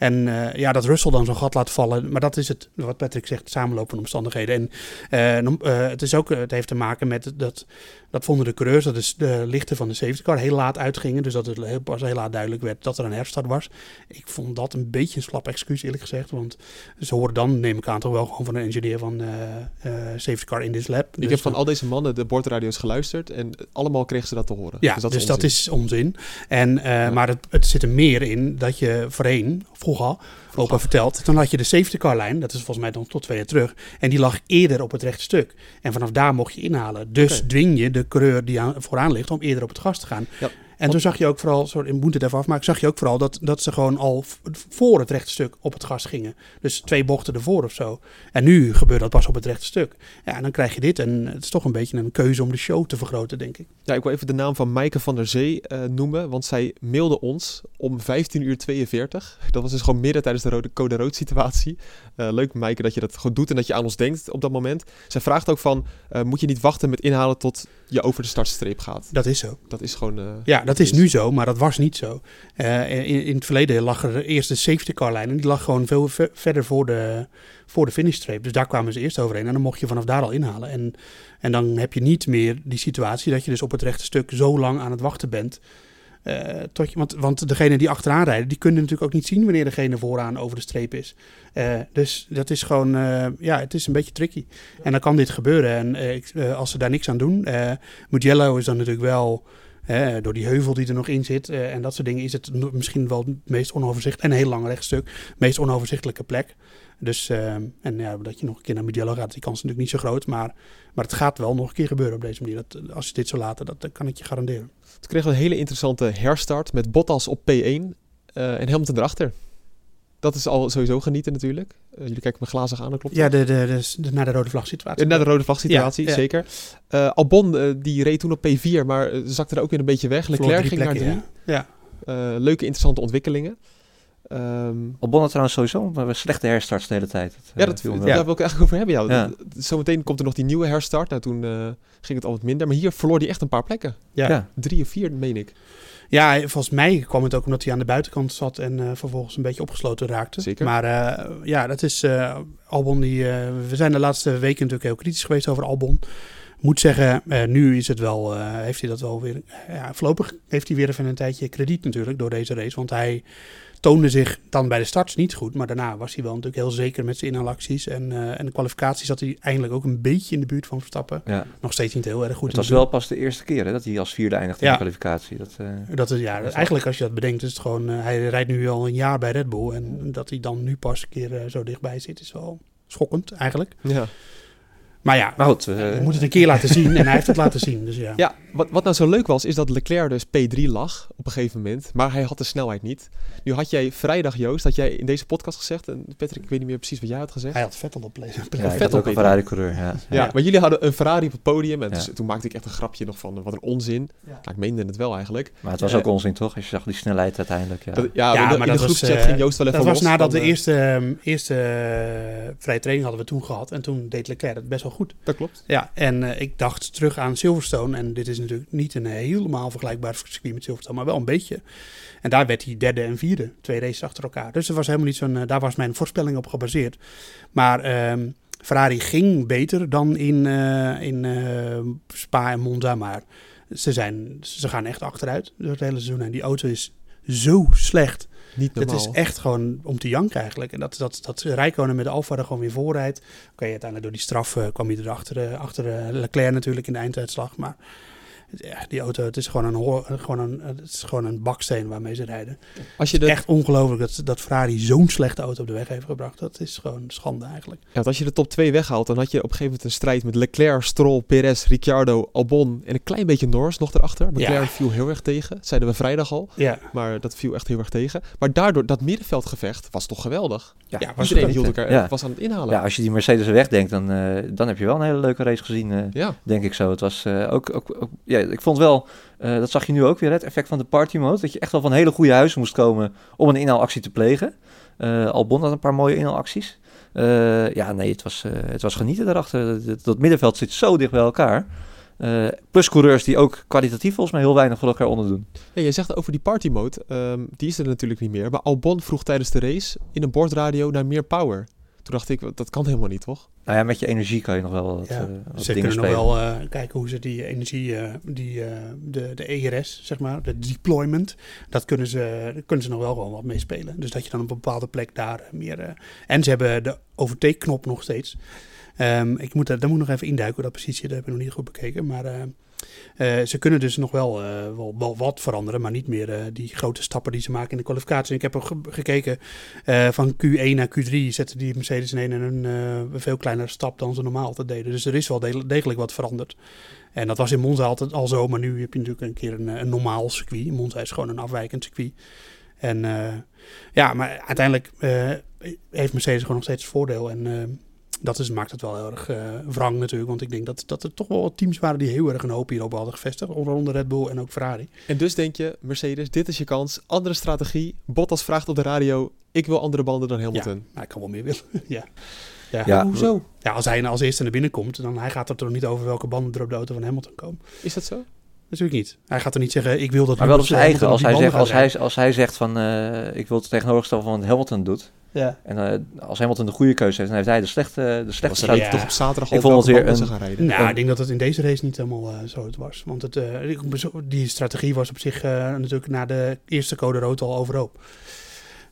En eh, ja, dat Russell dan zo'n gat laat vallen. Maar dat is het, wat Patrick zegt, van omstandigheden. En eh, het, is ook, het heeft te maken met dat, dat vonden de coureurs, dat is de lichten van de safety car heel laat uitgingen. Dus dat het heel, pas heel laat duidelijk werd dat er een herstart was. Ik vond dat een beetje een slap excuus eerlijk gezegd. Want ze horen dan, neem ik aan, toch wel gewoon van een engineer van eh, eh, safety car in this lab. Ik Dus heb van dan- al deze mannen de bordradio's geluisterd en allemaal kregen ze dat te horen. Ja, dus dus dat is dat onzin. is onzin. En, eh, Maar het, het zit er meer in dat je voorheen, vroeger, opa vertelt, toen had je de safety car lijn, dat is volgens mij dan tot twee jaar terug, en die lag eerder op het rechte stuk. En vanaf daar mocht je inhalen. Dus dwing je de coureur die aan, vooraan ligt om eerder op het gas te gaan. Ja. En toen zag je ook vooral, sorry, ik moet het even afmaken, zag je ook vooral dat, dat ze gewoon al voor het rechte stuk op het gas gingen. Dus twee bochten ervoor of zo. En nu gebeurt dat pas op het rechte stuk. Ja, en dan krijg je dit. En het is toch een beetje een keuze om de show te vergroten, denk ik. Ja, ik wil even de naam van Maaike van der Zee eh, noemen, want zij mailde ons om 15 uur 42. <laughs> Dat was dus gewoon midden tijdens de rode code rood situatie. Eh, leuk Maaike dat je dat goed doet en dat je aan ons denkt op dat moment. Zij vraagt ook van, eh, moet je niet wachten met inhalen tot je over de startstreep gaat? Dat is zo. Dat is gewoon... Ja, dat is nu zo, maar dat was niet zo. Eh, in, in het verleden lag er eerst de safety car lijn en die lag gewoon veel ver- verder voor de, voor de finishstreep. Dus daar kwamen ze eerst overheen en dan mocht je vanaf daar al inhalen. En, en dan heb je niet meer die situatie dat je dus op het rechte stuk zo lang aan het wachten bent. eh, tot je, want, want degene die achteraan rijden, die kunnen natuurlijk ook niet zien wanneer degene vooraan over de streep is. Eh, dus dat is gewoon, ja, het is een beetje tricky. En dan kan dit gebeuren. En ik- als ze daar niks aan doen, Mugello is dan natuurlijk wel Door die heuvel die er nog in zit eh, en dat soort dingen is het misschien wel het meest onoverzichtelijke en een heel lang rechtstuk, meest onoverzichtelijke plek. Dus, eh, en ja, dat je nog een keer naar Mugello gaat, die kans is natuurlijk niet zo groot, maar, maar het gaat wel nog een keer gebeuren op deze manier. Dat, als je dit zo laten, dat, kan ik je garanderen. Kregen we een hele interessante herstart met Bottas op P1 eh, en Hamilton erachter. Dat is al sowieso genieten natuurlijk. Eh, jullie kijken me glazig aan, dat klopt Ja, de, de, de, de- naar de rode vlag situatie. Eh, Na de rode vlag situatie, Ja, ja. zeker. Eh, Albon die reed toen op P4, maar zakte er ook weer een beetje weg. Leclerc ging naar drie. Ja. Eh, leuke, interessante ontwikkelingen. Ehm, Albon had trouwens sowieso een slechte herstarts de hele tijd. Dat, ja, dat, daar wil ik het eigenlijk over hebben. Ja. Zometeen komt er nog die nieuwe herstart. Nou, toen eh, ging het al wat minder. Maar hier verloor hij echt een paar plekken. Ja. Ja. Drie of vier, meen ik. Ja, volgens mij kwam het ook omdat hij aan de buitenkant zat en eh, vervolgens een beetje opgesloten raakte. Zeker. Maar eh, ja, dat is eh, Albon die. we zijn de laatste weken natuurlijk heel kritisch geweest over Albon. moet zeggen, nu is het wel, heeft hij dat wel weer. ja, voorlopig heeft hij weer even een tijdje krediet natuurlijk door deze race. Want hij toonde zich dan bij de starts niet goed. Maar daarna was hij wel natuurlijk heel zeker met zijn inhalacties. En, eh, en de kwalificatie zat hij eindelijk ook een beetje in de buurt van Verstappen. Ja. Nog steeds niet heel erg goed. Het was wel pas de eerste keer hè, dat hij als vierde eindigde in de kwalificatie. Dat, eh, Dat is, ja, Dat is eigenlijk als je dat bedenkt, is het gewoon. eh, hij rijdt nu al een jaar bij Red Bull. En dat hij dan nu pas een keer zo dichtbij zit, is wel schokkend eigenlijk. Ja. Maar ja, maar goed, je moet het een keer laten zien. En hij heeft het laten zien. Dus ja. Ja, wat, wat nou zo leuk was, is dat Leclerc dus P3 lag op een gegeven moment. Maar hij had de snelheid niet. Nu had jij vrijdag, Joost, dat jij in deze podcast gezegd. En Patrick, ik weet niet meer precies wat jij had gezegd. Hij had Vettel op place. ja, ik vet had ook een. Ferrari-coureur. Ja. Ja, maar jullie hadden een Ferrari op het podium. En Ja. dus toen maakte ik echt een grapje nog van, wat een onzin. Ja. Nou, ik meende het wel eigenlijk. Maar het was Eh, ook onzin, toch? Als je zag die snelheid uiteindelijk. Ja. Dat- ja, Ja, de, maar in de dat was, groepschat eh, ging Joost wel even Dat was los nadat de eh, eerste, ehm, eerste eh, vrije training hadden we toen gehad. En toen deed Leclerc het best wel goed. Dat klopt. Ja, en eh, ik dacht terug aan Silverstone. En dit is natuurlijk niet een helemaal vergelijkbaar circuit met Silverstone, maar wel een beetje. En daar werd hij derde en vierde. Twee races achter elkaar. Dus er was helemaal niet zo'n, eh, daar was mijn voorspelling op gebaseerd. Maar ehm, Ferrari ging beter dan in, eh, in eh, Spa en Monza. Maar ze, zijn, ze gaan echt achteruit door het hele seizoen. En die auto is zo slecht. Niet Het normaal. is echt gewoon om te janken eigenlijk. En dat, dat, dat Rijkonen met de Alfa er gewoon weer voorrijdt. Oké, uiteindelijk door die straf eh, kwam hij erachter achter, achter eh, Leclerc natuurlijk in de einduitslag. Maar ja, die auto, het is gewoon een, hoor- gewoon een, het is gewoon een baksteen waarmee ze rijden. Als je de, Echt ongelooflijk dat, dat Ferrari zo'n slechte auto op de weg heeft gebracht. Dat is gewoon schande eigenlijk. ja, want als je de top 2 weghaalt, dan had je op een gegeven moment een strijd met Leclerc, Stroll, Perez, Ricciardo, Albon en een klein beetje Norris nog erachter. Leclerc Ja. viel heel erg tegen, dat zeiden we vrijdag al. Ja, Maar dat viel echt heel erg tegen. Maar daardoor, dat middenveldgevecht was toch geweldig. Ja, Ja, was Iedereen hield elkaar, Ja. was aan het inhalen. Ja, als je die Mercedes wegdenkt, dan, eh, dan heb je wel een hele leuke race gezien, eh, Ja. denk ik zo. Het was eh, ook, ook, ook- ja, ik vond wel, eh, dat zag je nu ook weer, het effect van de party mode, dat je echt wel van hele goede huizen moest komen om een inhaalactie te plegen. Eh Albon had een paar mooie inhaalacties. Eh, ja, nee, het was, het was genieten daarachter. Dat, middenveld zit zo dicht bij elkaar. Plus coureurs die ook kwalitatief volgens mij heel weinig voor elkaar onderdoen. Ja, je zegt over die party mode, ehm, die is er natuurlijk niet meer. Maar Albon vroeg tijdens de race in een bordradio naar meer power. Toen dacht ik, dat kan helemaal niet, toch? Nou ja, met je energie kan je nog wel wat, Ja, eh, wat ze dingen kunnen nog wel eh, kijken hoe ze die energie, eh, die, eh, de, de ERS, zeg maar, de deployment, dat kunnen ze, daar kunnen ze nog wel gewoon wat mee spelen. Dus dat je dan op een bepaalde plek daar meer... eh, en ze hebben de overtake-knop nog steeds. Ehm, ik moet, daar moet ik nog even induiken, dat precies, dat heb ik nog niet goed bekeken. Maar eh, ze kunnen dus nog wel, eh, wel, wat veranderen, maar niet meer eh, die grote stappen die ze maken in de kwalificatie. Ik heb ook ge- gekeken van Q1 naar Q3 zetten die Mercedes in een veel kleinere stap dan ze normaal altijd deden. Dus er is wel de- degelijk wat veranderd. En dat was in Monza altijd al zo, maar nu heb je natuurlijk een keer een, normaal circuit. Monza is gewoon een afwijkend circuit. En ja, maar uiteindelijk heeft Mercedes gewoon nog steeds voordeel. En dat is, maakt het wel heel erg eh wrang natuurlijk. Want ik denk dat, dat er toch wel wat teams waren die heel erg een hoop hierop hadden gevestigd. Onder andere Red Bull en ook Ferrari. En dus denk je, Mercedes, dit is je kans. Andere strategie. Bottas vraagt op de radio, ik wil andere banden dan Hamilton. Maar ik kan wel meer willen. <laughs> ja. Ja. Ja, Hoezo? Ja, als hij als eerste naar binnen komt, dan hij gaat het er niet over welke banden er op de auto van Hamilton komen. Is dat zo? Natuurlijk niet. Hij gaat er niet zeggen, ik wil dat Maar wel op zijn eigen. Als hij, zegt, als, hij, als hij zegt van eh, ik wil het tegenovergestelde van wat Hamilton doet. Ja. En eh, als Hamilton de goede keuze heeft, dan heeft hij de slechte, de Was slechte. Ja. toch op zaterdag Ik al vond weer een- gaan rijden? Nou, Ja. ik denk dat het in deze race niet helemaal eh, zo het was. Want het, eh, die strategie was op zich eh, natuurlijk na de eerste code rood al overhoop.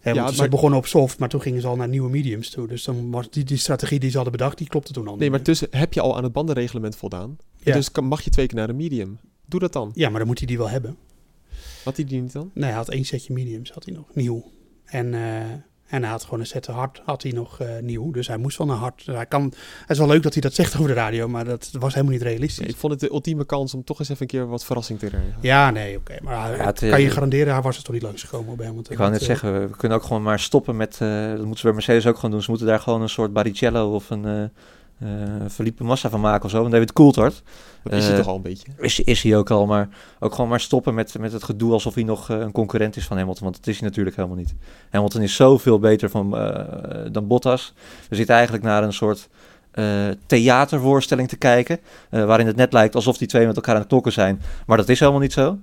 Ja, Ja, want ze maar- begonnen op soft, maar toen gingen ze al naar nieuwe mediums toe. Dus dan was die, die strategie die ze hadden bedacht, die klopte toen al niet Nee, maar meer. tussen heb je al aan het bandenreglement voldaan. Ja. Dus kan, mag je twee keer naar een medium. Doe dat dan. Ja, maar dan moet hij die wel hebben. Had hij die niet dan? Nee, hij had één setje mediums, had hij nog, nieuw. En, eh, en hij had gewoon een set hard, had hij nog eh, nieuw. Dus hij moest wel naar hard. Hij kan, het is wel leuk dat hij dat zegt over de radio, maar dat was helemaal niet realistisch. Nee, ik vond het de ultieme kans om toch eens even een keer wat verrassing te krijgen. Ja, nee, oké. maar Ja, het, kan je eh, garanderen, hij was er toch niet langsgekomen bij Hamilton. Ik wou net zeggen, we kunnen ook gewoon maar stoppen met, eh, dat moeten ze bij Mercedes ook gewoon doen. Ze moeten daar gewoon een soort Barrichello of een Felipe Massa van maken of zo. En David Coulthard is hij Eh, toch al een beetje. is, is hij ook al, maar ook gewoon maar stoppen met, met het gedoe alsof hij nog eh, een concurrent is van Hamilton. Want dat is hij natuurlijk helemaal niet. Hamilton is zoveel beter van, eh, dan Bottas. We zitten eigenlijk naar een soort eh, theatervoorstelling te kijken. eh, waarin het net lijkt alsof die twee met elkaar aan het knokken zijn. Maar dat is helemaal niet zo.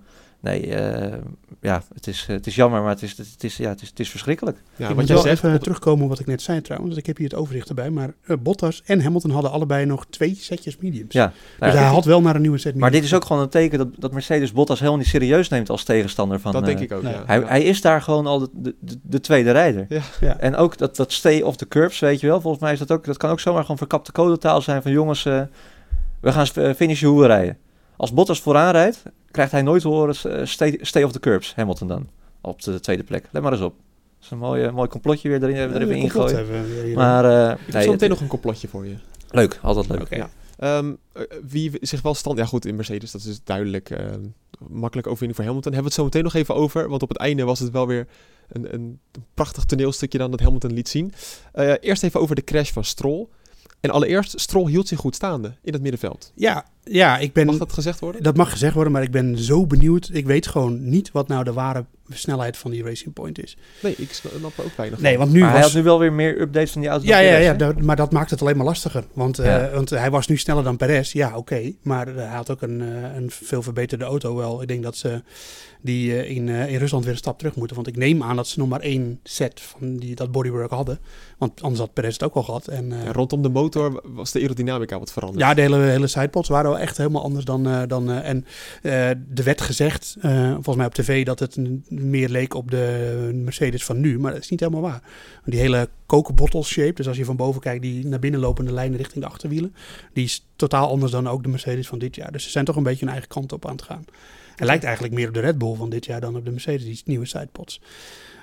Nee, eh, ja, het is, het is jammer, maar het is, het is, ja, het is, het is verschrikkelijk. Ja, ik wat moet wel zegt, even terugkomen op wat ik net zei trouwens. want Ik heb hier het overzicht erbij. Maar eh, Bottas en Hamilton hadden allebei nog twee setjes mediums. Ja, Dus nou ja, hij had wel naar een nieuwe set maar mediums. dit is ook gewoon een teken dat, dat Mercedes Bottas helemaal niet serieus neemt als tegenstander van... dat eh, denk ik ook, nee. ja. Hij, Ja. hij is daar gewoon al de, de, de, de tweede rijder. Ja. Ja. En ook dat, dat stay off the curbs, weet je wel. Volgens mij is dat ook, dat kan ook zomaar gewoon verkapte codetaal zijn van jongens, eh, we gaan eh, finishen hoe we rijden. Als Bottas vooraan rijdt, krijgt hij nooit te horen eh, stay, stay off the curbs, Hamilton dan, op de tweede plek. Let maar eens op. Dat is een mooi, mooi complotje weer erin, er even Ja, ingooien. hebben. Maar eh, Ik heb nee, zo meteen nog een complotje voor je. leuk, altijd leuk. Ja. Ehm, eh, wie zich wel stand... Ja goed, in Mercedes, dat is dus duidelijk makkelijk overwinning voor Hamilton. Hebben we het zo meteen nog even over, want op het einde was het wel weer een, een, prachtig toneelstukje dan dat Hamilton liet zien. Eh, eerst even over de crash van Stroll. En allereerst, Stroll hield zich goed staande in het middenveld. Ja, ja, ik ben... Mag dat gezegd worden? Dat mag gezegd worden, maar ik ben zo benieuwd. Ik weet gewoon niet wat nou de ware snelheid van die Racing Point is. Nee, ik snap er ook weinig Nee, want nu maar hij was... had nu wel weer meer updates van die auto. Ja, dan ja, Perez, ja maar dat maakt het alleen maar lastiger. Want, eh, want hij was nu sneller dan Perez. Ja, oké. maar eh, hij had ook een, eh, een veel verbeterde auto wel. Ik denk dat ze die in, in Rusland weer een stap terug moeten. Want ik neem aan dat ze nog maar één set van die, dat bodywork hadden. Want anders had Perez het ook al gehad. En, eh, Ja, rondom de motor was de aerodynamica wat veranderd. ja, de hele, hele sidepods waren wel echt helemaal anders dan... eh, dan en eh, er werd gezegd, eh, volgens mij op tv, dat het een- meer leek op de Mercedes van nu. Maar dat is niet helemaal waar. Die hele kokenbottle shape, dus als je van boven kijkt, die naar binnen lopende lijnen richting de achterwielen. Die is totaal anders dan ook de Mercedes van dit jaar. Dus ze zijn toch een beetje hun eigen kant op aan het gaan. Het lijkt eigenlijk meer op de Red Bull van dit jaar dan op de Mercedes, die nieuwe sidepods.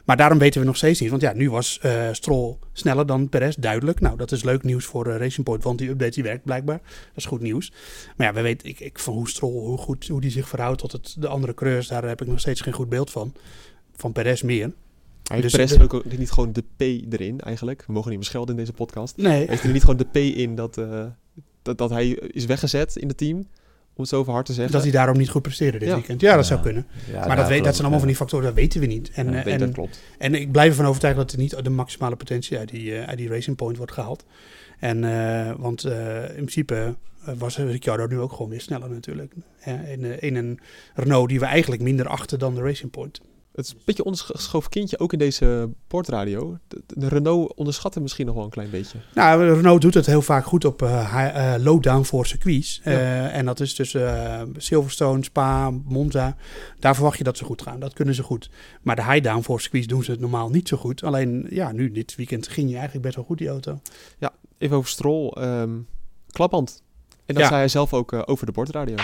Maar daarom weten we nog steeds niet. Want ja, nu was eh Stroll sneller dan Perez, duidelijk. Nou, dat is leuk nieuws voor eh, Racing Point, want die update die werkt blijkbaar. Dat is goed nieuws. Maar ja, we weten ik, ik, van hoe Stroll, hoe goed hoe die zich verhoudt tot het, de andere coureurs, daar heb ik nog steeds geen goed beeld van. Van Perez meer. Hij heeft Dus Perez er ook niet gewoon de P erin eigenlijk. We mogen niet meer schelden in deze podcast. Nee, Heeft hij er niet gewoon de P in dat, eh, dat, dat hij is weggezet in het team? Om het zo over hard te zeggen. dat hij daarom niet goed presteerde dit Ja. weekend. Ja, dat Ja. zou kunnen. Ja, maar dat, weet, dat zijn allemaal van die factoren, dat weten we niet. En, Ja, eh, en, dat klopt. En ik blijf ervan overtuigd dat er niet de maximale potentie uit die, eh, uit die Racing Point wordt gehaald. En, eh, want eh, in principe was Ricciardo nu ook gewoon weer sneller natuurlijk. In, in een Renault die we eigenlijk minder achten dan de Racing Point. Het is een beetje ondergeschoven kindje, ook in deze portradio. De, de Renault onderschat hem misschien nog wel een klein beetje. Nou, Renault doet het heel vaak goed op eh, high- eh, low-down voor circuits. Eh, En dat is eh, Silverstone, Spa, Monza. Daar verwacht je dat ze goed gaan. Dat kunnen ze goed. Maar de high-down voor circuits doen ze het normaal niet zo goed. Alleen, ja, nu dit weekend ging je eigenlijk best wel goed, die auto. Even over Stroll. ehm klapband. En dat Ja. zei hij zelf ook eh, over de bordradio.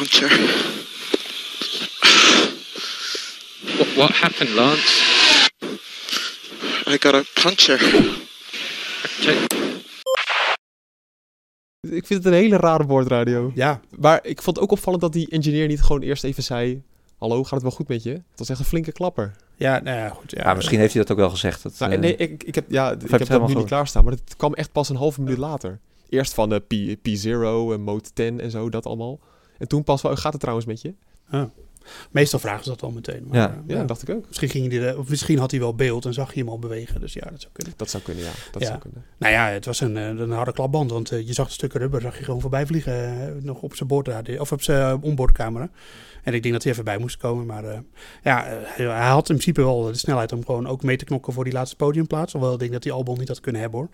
I puncture. What, what happened, Lance? I got a puncture. Ik vind het een hele rare bordradio. Ja, Maar ik vond het ook opvallend dat die engineer niet gewoon eerst even zei... Hallo, gaat het wel goed met je? Het was echt een flinke klapper. ja, nou ja, goed. Ja, Ja, misschien heeft hij dat ook wel gezegd. Dat, Nou, eh, nee, ik, ik heb, ja, ik het heb dat helemaal nu niet klaarstaan, maar het kwam echt pas een halve minuut later. Eerst van de P, P0 en Mode 10 en zo, dat allemaal. En toen pas wel, gaat het trouwens met je? Meestal vragen ze dat wel meteen. Maar, Ja. eh, Ja, ja. dacht ik ook. Misschien, ging hij er, of misschien had hij wel beeld en zag je hem al bewegen. Dus ja, dat zou kunnen. Dat zou kunnen, ja. Dat Ja. zou kunnen. Nou ja, het was een, eh, een harde klapband. Want eh, je zag de stukken rubber zag je gewoon voorbij vliegen. nog op zijn boordradio, of op zijn onboardcamera. En ik denk dat hij even bij moest komen. Maar ja, hij, had in principe wel de snelheid om gewoon ook mee te knokken voor die laatste podiumplaats. Alhoewel ik denk dat hij Albon niet had kunnen hebben hoor.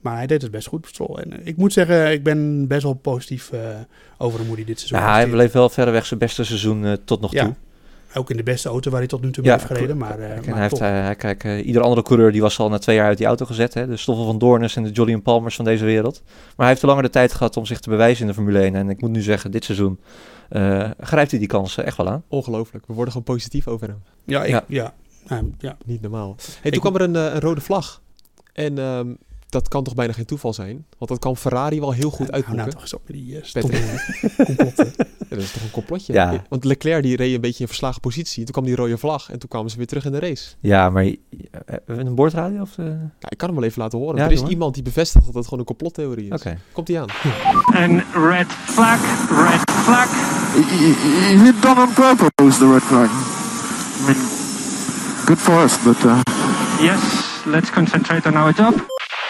Maar hij deed het best goed, Stroll. En eh, ik moet zeggen, ik ben best wel positief eh, over hoe hij dit seizoen ja, hij bleef wel verreweg zijn beste seizoen eh, tot nog Ja, toe. Ook in de beste auto waar hij tot nu toe Ja, mee heeft gereden. Maar, eh, Kijk, en maar hij heeft, hij, kijk, eh, ieder andere coureur die was al na twee jaar uit die auto gezet. Hè? De Stoffel van Doornes en de Julian Palmers van deze wereld. Maar hij heeft te langer de tijd gehad om zich te bewijzen in de Formule 1. En ik moet nu zeggen, dit seizoen eh, grijpt hij die kansen echt wel aan. Ongelooflijk. We worden gewoon positief over hem. ja, ik, ja. ja. ja, ja. Niet normaal. Hey, Ik- toen kwam er een, een rode vlag. En ehm, dat kan toch bijna geen toeval zijn? Want dat kan Ferrari wel heel goed Nou, uitboeken. nou toch eens op met die uh, complotten. <laughs> Ja, dat is toch een complotje? Ja. Want Leclerc die reed een beetje in verslagen positie. Toen kwam die rode vlag en toen kwamen ze weer terug in de race. Ja, maar eh, we een boordradio? Of, eh? Ja, ik kan hem wel even laten horen. Ja, er is iemand die bevestigt dat het gewoon een complottheorie is. Oké. Komt hij aan? And red flag, red flag. Is it done on purpose, the red flag? I mean, good for us, but uh, Yes, let's concentrate on our job.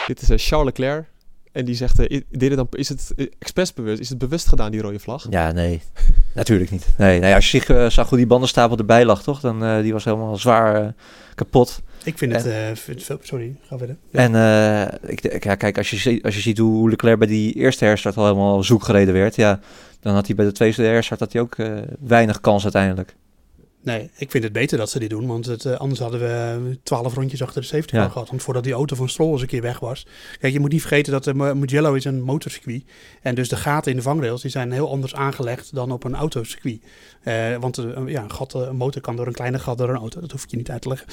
Dit is eh, Charles Leclerc. En die zegt, eh, i- deed het dan, is het eh, expres bewust? Is het bewust gedaan, die rode vlag? Ja, nee. <laughs> Natuurlijk niet. Nee, nee als je zich, eh, zag hoe die bandenstapel erbij lag, toch? Dan eh, die was helemaal zwaar eh, kapot. Ik vind het... En- eh, vind het veel- sorry, ga verder. Ja. En eh, ik, ja, kijk, als je, als je ziet hoe Leclerc bij die eerste herstart al helemaal zoek gereden werd, ja, dan had hij bij de tweede herstart had hij ook eh, weinig kans uiteindelijk. Nee, ik vind het beter dat ze dit doen. Want het, eh, anders hadden we twaalf rondjes achter de safety car Ja. gehad. Want voordat die auto van Stroll eens een keer weg was. Kijk, je moet niet vergeten dat de Mu- Mugello is een motorcircuit. En dus de gaten in de vangrails die zijn heel anders aangelegd dan op een autocircuit. Eh, want eh, ja, een, gat, eh, een motor kan door een kleine gat door een auto. Dat hoef ik je niet uit te leggen.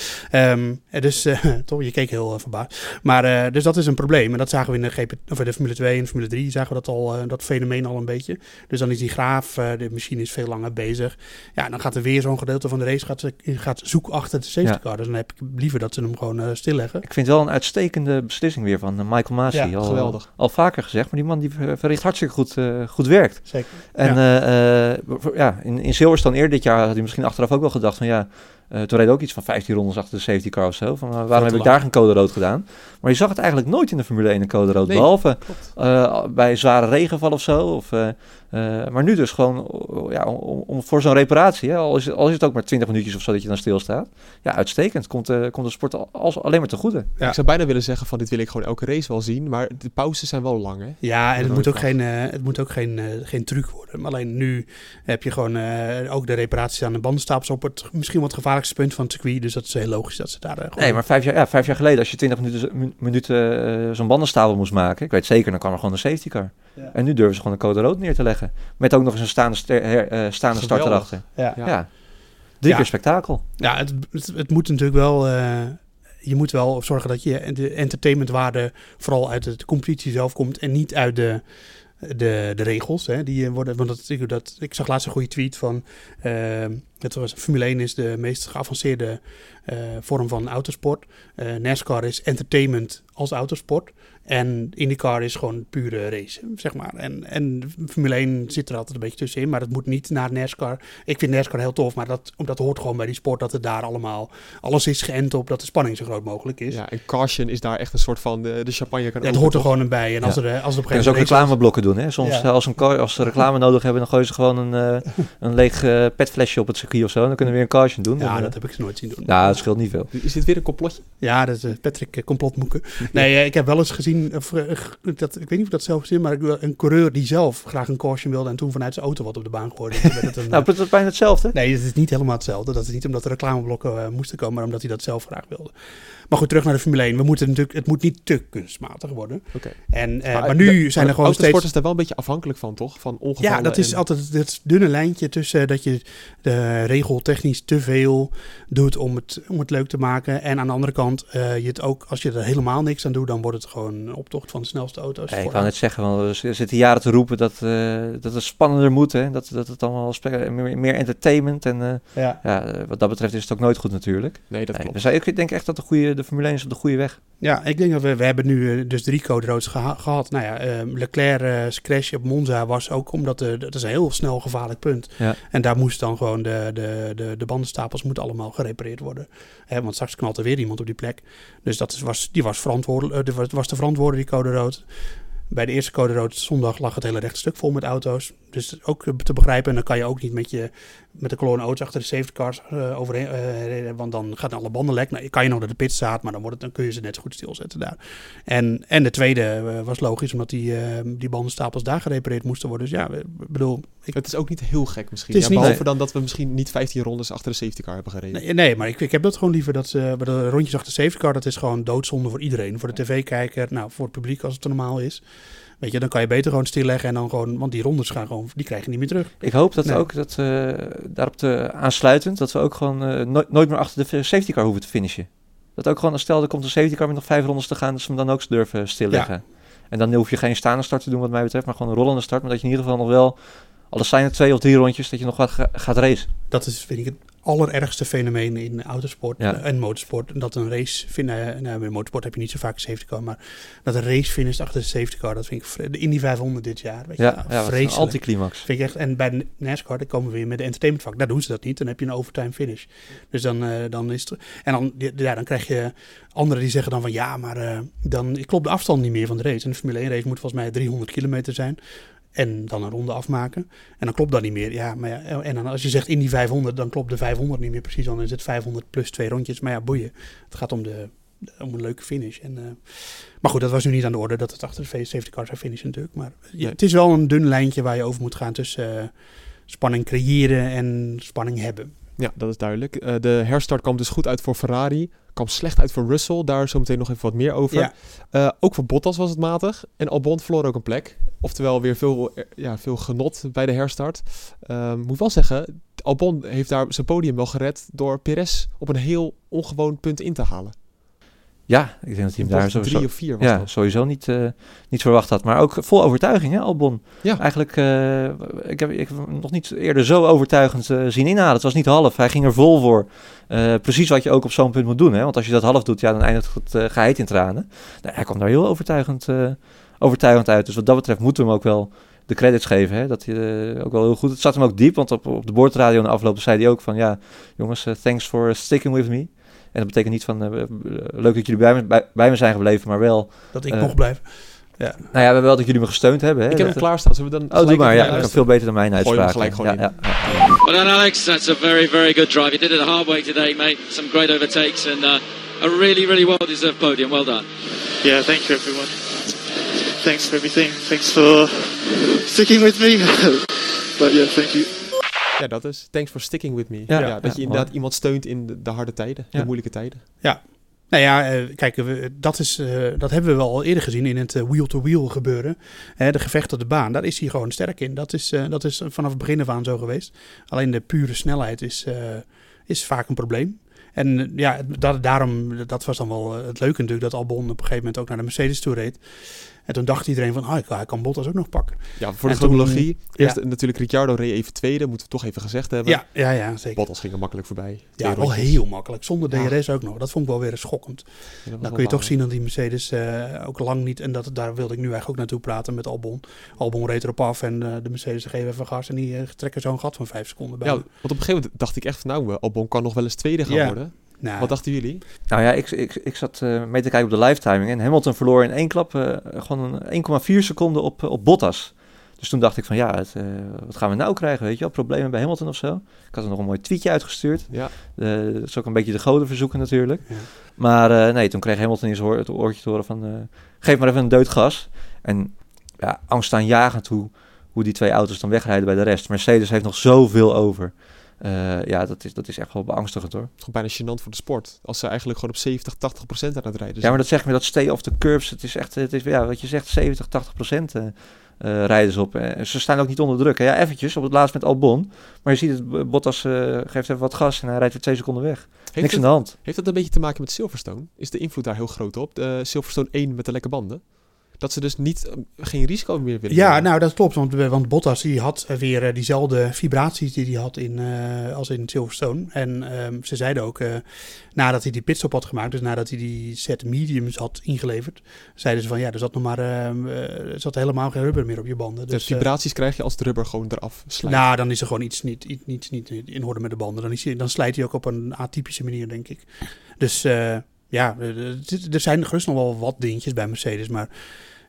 Eh, dus eh, <laughs> toch, je keek heel eh, verbaasd. Maar eh, dus dat is een probleem. En dat zagen we in de, GP, of de Formule 2 en Formule 3. Zagen we dat al, eh, dat fenomeen al een beetje. Dus dan is die graaf, eh, de machine is veel langer bezig. Ja, dan gaat er weer zo'n gedeelte van de race gaat, gaat zoek achter de safety Ja. car. Dus dan heb ik liever dat ze hem gewoon eh, stilleggen. Ik vind het wel een uitstekende beslissing weer van eh, Michael Masi. Ja, al, geweldig. Al vaker gezegd, maar die man die ver- verricht hartstikke goed, eh, goed werk. Zeker. En Ja. ja. ja, in, in Silverstone eerder dit jaar had hij misschien achteraf ook wel gedacht van ja, toen reed ook iets van 15 rondes achter de safety car of zo. Van, eh, waarom heb ik daar geen code rood gedaan? Maar je zag het eigenlijk nooit in de Formule 1 een code rood. Nee, behalve eh, bij zware regenval of zo. Of, eh, eh, maar nu dus gewoon oh, ja, om, om- voor zo'n reparatie. Hè, al, is het, al is het ook maar 20 minuutjes of zo dat je dan stilstaat. Ja, uitstekend. Komt, eh, komt de sport al, als, alleen maar te goede. Ja. Ik zou bijna willen zeggen van dit wil ik gewoon elke race wel zien. Maar de pauzes zijn wel lang, hè? Ja, en het moet ook geen, eh, het moet ook geen, eh, geen truc worden. Maar alleen nu heb je gewoon eh, ook de reparaties aan de bandenstapels op het misschien wat gevaarlijkste punt van het circuit. Dus dat is heel logisch dat ze daar gewoon... Nee, maar vijf jaar, ja, vijf jaar geleden, als je 20 minuten, mi- minuten eh, zo'n bandenstapel moest maken, ik weet zeker, dan kwam er gewoon een safety car. Ja. En nu durven ze gewoon een code rood neer te leggen. Met ook nog eens een staande, her- eh, staande start erachter. Ja. Ja. Drie Ja. keer spektakel. Ja, het, het, het moet natuurlijk wel. eh, je moet wel zorgen dat je de entertainmentwaarde vooral uit de competitie zelf komt en niet uit de, de, de regels. Hè, die worden, want dat, ik, dat, ik zag laatst een goede tweet van. Formule 1 is de meest geavanceerde eh, vorm van autosport. Eh, NASCAR is entertainment als autosport. En IndyCar is gewoon pure race, zeg maar. En, en Formule 1 zit er altijd een beetje tussenin, maar dat moet niet naar NASCAR. Ik vind NASCAR heel tof, maar dat, dat hoort gewoon bij die sport dat het daar allemaal... Alles is geënt op dat de spanning zo groot mogelijk is. Ja, en caution is daar echt een soort van de, de champagne kan Ja, het hoort er toch? gewoon bij. En als, Ja. er, eh, als er op een Kunnen ze ook gegeven moment... reclameblokken doen. Hè? Soms Ja. eh, als, een, als ze reclame nodig hebben, dan gooien ze gewoon een, eh, een leeg petflesje op het circuit of zo. Dan kunnen we weer een caution doen. Ja, Dan, dat heb ik ze nooit zien doen. nou, dat scheelt niet veel. Is dit weer een complotje? Ja, dat is Patrick complotmoeken. Nee, ik heb wel eens gezien, of, eh, g- dat, ik weet niet of ik dat zelf zie, maar een coureur die zelf graag een caution wilde en toen vanuit zijn auto wat op de baan gooide. Het een, <laughs> Nou, eh, het is bijna hetzelfde. Nee, het is niet helemaal hetzelfde. Dat is niet omdat er reclameblokken eh, moesten komen, maar omdat hij dat zelf graag wilde. Maar goed, terug naar de Formule 1. We moeten natuurlijk, het moet niet te kunstmatig worden. Oké. En, eh, Maar maar, nu de- zijn er gewoon steeds... is daar wel een beetje afhankelijk van, toch? Van ongevallen Ja, dat is en- altijd het dunne lijntje tussen dat je de regel technisch te veel doet om het, om het leuk te maken. En aan de andere kant, eh, je het ook, als je er helemaal niks aan doet, dan wordt het gewoon een optocht van de snelste auto's. Ik wou net zeggen, want we zitten jaren te roepen dat, eh, dat het spannender moet. Hè? Dat, dat het allemaal meer, meer entertainment. En eh, ja. ja, wat dat betreft is het ook nooit goed natuurlijk. Nee, dat Nee, klopt. we zijn, ik denk echt dat de, goede, de Formule 1 is op de goede weg. ja, ik denk dat we, we hebben nu eh, dus drie code geha- gehad. Nou ja, eh, Leclerc's crash op Monza was ook omdat de, dat is een heel snel gevaarlijk punt. Ja. En daar moest dan gewoon de, de, de, de bandenstapels moeten allemaal gerepareerd worden. Hè, want straks knalt er weer iemand op die plek. Dus dat is, was, die was, verantwoordelijk, eh, die was, de verantwoorde, die code rood. Bij de eerste code rood zondag lag het hele rechte stuk vol met auto's. Dus ook te begrijpen. En dan kan je ook niet met, je, met de kolonne auto's achter de safety cars eh, overheen. eh, want dan gaan alle banden lek. Nou, je kan je nog naar de pit staat, maar dan, wordt het, dan kun je ze net zo goed stilzetten daar. En, en de tweede eh, was logisch, omdat die, die bandenstapels daar gerepareerd moesten worden. Dus ja, ik bedoel... Ik, Het is ook niet heel gek misschien. Het is Ja, niet- behalve dan dat we misschien niet 15 rondes achter de safety car hebben gereden. Nee, nee maar ik, ik heb dat gewoon liever. Dat ze, de rondjes achter de safety car, dat is gewoon doodzonde voor iedereen. Voor de tv-kijker, nou, voor het publiek als het normaal is. Weet je, dan kan je beter gewoon stilleggen en dan gewoon... Want die rondes gaan gewoon, die krijg je niet meer terug. Ik hoop dat Nee. ook, dat, eh, daarop te aansluitend, dat we ook gewoon eh, nooit, nooit meer achter de safety car hoeven te finishen. Dat ook gewoon, stel er komt een safety car met nog vijf rondes te gaan, dat ze hem dan ook durven stilleggen. En dan hoef je geen staande start te doen wat mij betreft, maar gewoon een rollende start. Maar dat je in ieder geval nog wel, al zijn het twee of drie rondjes, dat je nog wat ga- gaat racen. Dat is, vind ik, het allerergste fenomeen in autosport Ja. eh, en motorsport. Dat een race, vind, eh, nou, bij motorsport heb je niet zo vaak safety car, maar dat een race finisht achter de safety car, dat vind ik de Indy 500 dit jaar. Weet je, Ja, nou, ja wat een vreselijk. anticlimax. Vind ik echt. En bij de NASCAR, dan komen we weer met de entertainmentvak. Daar doen ze dat niet. Dan heb je een overtime finish. Dus dan, eh, dan is het. En dan, ja, dan krijg je anderen die zeggen dan van ja, maar dan klopt de afstand niet meer van de race. En de Formule 1 race moet volgens mij 300 kilometer zijn. En dan een ronde afmaken. En dan klopt dat niet meer. Ja, maar ja, en dan als je zegt in die 500, dan klopt de 500 niet meer precies. Dan is het 500 plus twee rondjes. Maar ja, boeien. Het gaat om, de, om een leuke finish. En, eh, maar goed, dat was nu niet aan de orde dat het achter de safety car zou finishen natuurlijk. Maar je- Nee. het is wel een dun lijntje waar je over moet gaan tussen eh, spanning creëren en spanning hebben. Ja, dat is duidelijk. Eh, de herstart kwam dus goed uit voor Ferrari. Kwam slecht uit voor Russell. Daar zometeen nog even wat meer over. Ja. Eh, ook voor Bottas was het matig. En Albon verloor ook een plek. Oftewel weer veel, eh, ja, veel genot bij de herstart. Ehm moet wel zeggen, Albon heeft daar zijn podium wel gered... door Perez op een heel ongewoon punt in te halen. Ja, ik denk dat hij hem daar drie of vier was ja, dat. sowieso niet, eh, niet verwacht had. Maar ook vol overtuiging, hè, Albon. Ja. Eigenlijk, eh, ik, heb, ik heb hem nog niet eerder zo overtuigend eh, zien inhalen. Het was niet half, hij ging er vol voor. Precies wat je ook op zo'n punt moet doen. Hè? Want als je dat half doet, ja, dan eindigt het uh, geheid in tranen. Nou, hij kwam daar heel overtuigend, uh, overtuigend uit. Dus wat dat betreft moeten we hem ook wel de credits geven. Hè? Dat hij uh, ook wel heel goed... Het zat hem ook diep, want op, op de boordradio in de afloop zei hij ook van... Ja, jongens, uh, thanks for sticking with me. En dat betekent niet van uh, leuk dat jullie bij me, bij, bij, me zijn gebleven, maar wel... Dat ik uh, nog blijf. Ja. Nou ja, wel dat jullie me gesteund hebben. Hè? Ik heb hem klaarstaan. Zullen we dan Oh, doe maar. Ja, kan veel beter dan mijn uitspraak. gelijk gewoon ja, ja, ja. Well done, Alex. That's a very, very good drive. You did it the hard way today, mate. Some great overtakes and uh, a really, really well-deserved podium. Well done. Yeah, thank you, everyone. Thanks for everything. Thanks for sticking with me. <laughs> but yeah, thank you. Ja, dat is. Thanks for sticking with me. Ja, dat je inderdaad iemand steunt in de, de harde tijden, de moeilijke tijden. Ja. Nou ja, uh, kijk, dat, is, uh, dat hebben we wel al eerder gezien in het uh, wheel-to-wheel gebeuren. De gevecht op de baan, daar is hij gewoon sterk in. Dat is, dat is vanaf het begin af aan zo geweest. Alleen de pure snelheid is, is vaak een probleem. En ja, dat, daarom, dat was dan wel het leuke natuurlijk, dat Albon op een gegeven moment ook naar de Mercedes toe reed. En toen dacht iedereen van, ah, hij kan Bottas ook nog pakken. Ja, voor de En toen- chronologie. Eerst ja. natuurlijk Ricciardo reed even tweede, moeten we toch even gezegd hebben. Ja, ja, ja, zeker. Bottas ging er makkelijk voorbij. Ja, wel heel makkelijk. Zonder Ja. DRS ook nog. Dat vond ik wel weer schokkend. Ja, Dan kun je toch zien dat die Mercedes eh, ook lang niet... En dat, daar wilde ik nu eigenlijk ook naartoe praten met Albon. Albon reed erop af en eh, de Mercedes geven even gas. En die eh, trekken zo'n gat van vijf seconden bij. Ja, want op een gegeven moment dacht ik echt van nou, eh, Albon kan nog wel eens tweede gaan worden. Nou, Wat dachten jullie? Nou ja, ik, ik, ik zat eh, mee te kijken op de live timing. En Hamilton verloor in één klap eh, gewoon een 1,4 seconden op, eh, op Bottas. Dus toen dacht ik van ja, het, eh, wat gaan we nou krijgen? Weet je wel, problemen bij Hamilton of zo. Ik had er nog een mooi tweetje uitgestuurd. Ja. Eh, dat is ook een beetje de goden verzoeken natuurlijk. Ja. Maar eh, nee, toen kreeg Hamilton oor, het oortje te horen van... eh, geef maar even een deut gas. En ja, angstaanjagend hoe, hoe die twee auto's dan wegrijden bij de rest. Mercedes heeft nog zoveel over. Eh, ja, dat is, dat is echt wel beangstigend hoor. Het is gewoon bijna gênant voor de sport. Als ze eigenlijk gewoon op 70, 80 procent aan het rijden Ja, zijn. maar dat zeg ik me, dat stay off the curbs. Het is echt, het is, ja, wat je zegt, 70, 80 procent eh, rijden ze op. Eh, ze staan ook niet onder druk. hè. Ja, eventjes, op het laatst met Albon. Maar je ziet het, Bottas eh, geeft even wat gas en hij rijdt weer twee seconden weg. heeft, Niks aan het, de hand. heeft dat een beetje te maken met Silverstone? Is de invloed daar heel groot op? De Silverstone 1 met de lekke banden? Dat ze dus niet, eh, geen risico meer willen Ja, nemen. nou dat klopt. Want, want Bottas die had weer eh, diezelfde vibraties die hij had in, eh, als in Silverstone. En ehm, ze zeiden ook, eh, nadat hij die pitstop had gemaakt, dus nadat hij die set mediums had ingeleverd, zeiden ze van ja, er zat nog maar eh, er zat helemaal geen rubber meer op je banden. de Dus, eh, vibraties krijg je als de rubber gewoon eraf slijt. nou, dan is er gewoon iets niet, iets, iets niet in orde met de banden. Dan, is hij, dan slijt hij ook op een atypische manier, denk ik. Dus eh, ja, er zijn gerust nog wel wat dingetjes bij Mercedes. Maar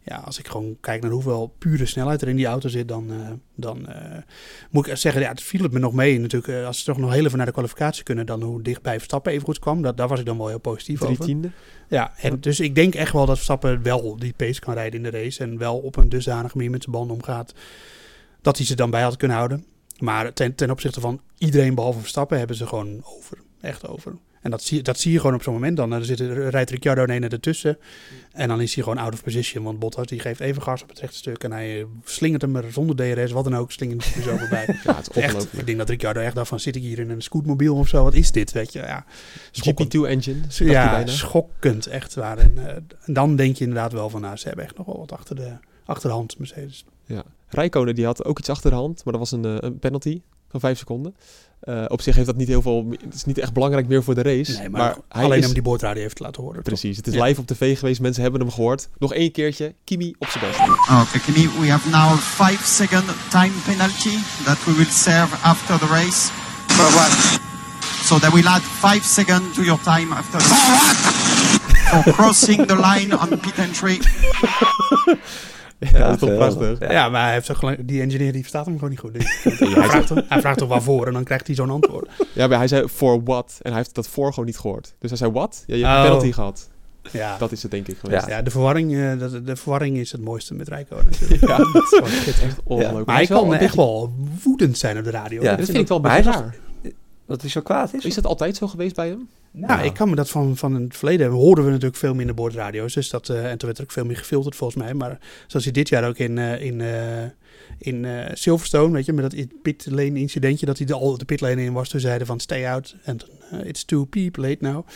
ja, als ik gewoon kijk naar hoeveel pure snelheid er in die auto zit, dan, eh, dan eh, moet ik zeggen, ja, het viel het me nog mee. Natuurlijk, eh, als ze toch nog heel even naar de kwalificatie kunnen, dan hoe dichtbij Verstappen even goed kwam. Dat, daar was ik dan wel heel positief Drie over. tiende. Ja, en dus ik denk echt wel dat Verstappen wel die pace kan rijden in de race. En wel op een dusdanige manier met zijn banden omgaat. Dat hij ze dan bij had kunnen houden. Maar ten, ten opzichte van iedereen behalve Verstappen hebben ze gewoon over. Echt over. En dat zie, dat zie je gewoon op zo'n moment dan. Dan zit, er- rijdt Ricciardo een ertussen. En dan is hij gewoon out of position. Want Bottas die geeft even gas op het rechte stuk. En hij eh, slingert hem er zonder DRS, wat dan ook, slingert hij er zo voorbij. <laughs> Ja, het is Echt, ik denk dat Ricciardo echt dacht van, zit ik hier in een scootmobiel of zo? Wat is dit, weet je? Ja, schokkend. GP2 engine. Ja, schokkend echt waar. En, eh, en dan denk je inderdaad wel van, nou, ze hebben echt nog wel wat achter de, achter de hand, Mercedes. Ja. Rijkonen die had ook iets achter de hand, maar dat was een, eh, een penalty van 5 seconden. Eh, op zich heeft dat niet heel veel... Het is niet echt belangrijk meer voor de race. Nee, maar, hij alleen is, om die boordradio te laten horen. toch? Precies, het is Ja. live op tv geweest. Mensen hebben hem gehoord. Nog één keertje. Kimi op zijn best. Okay, Kimi, we have now a five second time penalty that we will serve after the race. For what? So that will add five seconds to your time after the For what? For crossing the line on pit entry. <laughs> Ja, dat is toch prachtig. Ja, maar hij heeft gelijk, die engineer die verstaat hem gewoon niet goed. <laughs> hij, vraagt, hem- hij vraagt toch waarvoor en dan krijgt hij zo'n antwoord. Ja, maar hij zei for what. En hij heeft dat voor gewoon niet gehoord. Dus hij zei what? Ja, je hebt Oh. een penalty gehad. Ja, Dat is het denk ik geweest. ja de, verwarring, eh, dat, de verwarring is het mooiste met Rijko natuurlijk. <laughs> Ja, dat is schitterend. Ongelooflijk. Maar hij kan echt wel woedend zijn op de radio. Ja, Dat vind ik wel een Maar beetje hij raar. Dat hij zo kwaad is? Is dat altijd zo geweest bij hem? Nou, ik kan me dat van, van het verleden hoorden we natuurlijk veel minder boordradio's. Dus dat, eh, en toen werd er ook veel meer gefilterd volgens mij. Maar zoals je dit jaar ook in, eh, in, eh, in eh, Silverstone, weet je, met dat pit lane incidentje, dat hij de, al de pit lane in was. Toen zeiden van stay out en it's too peep late now.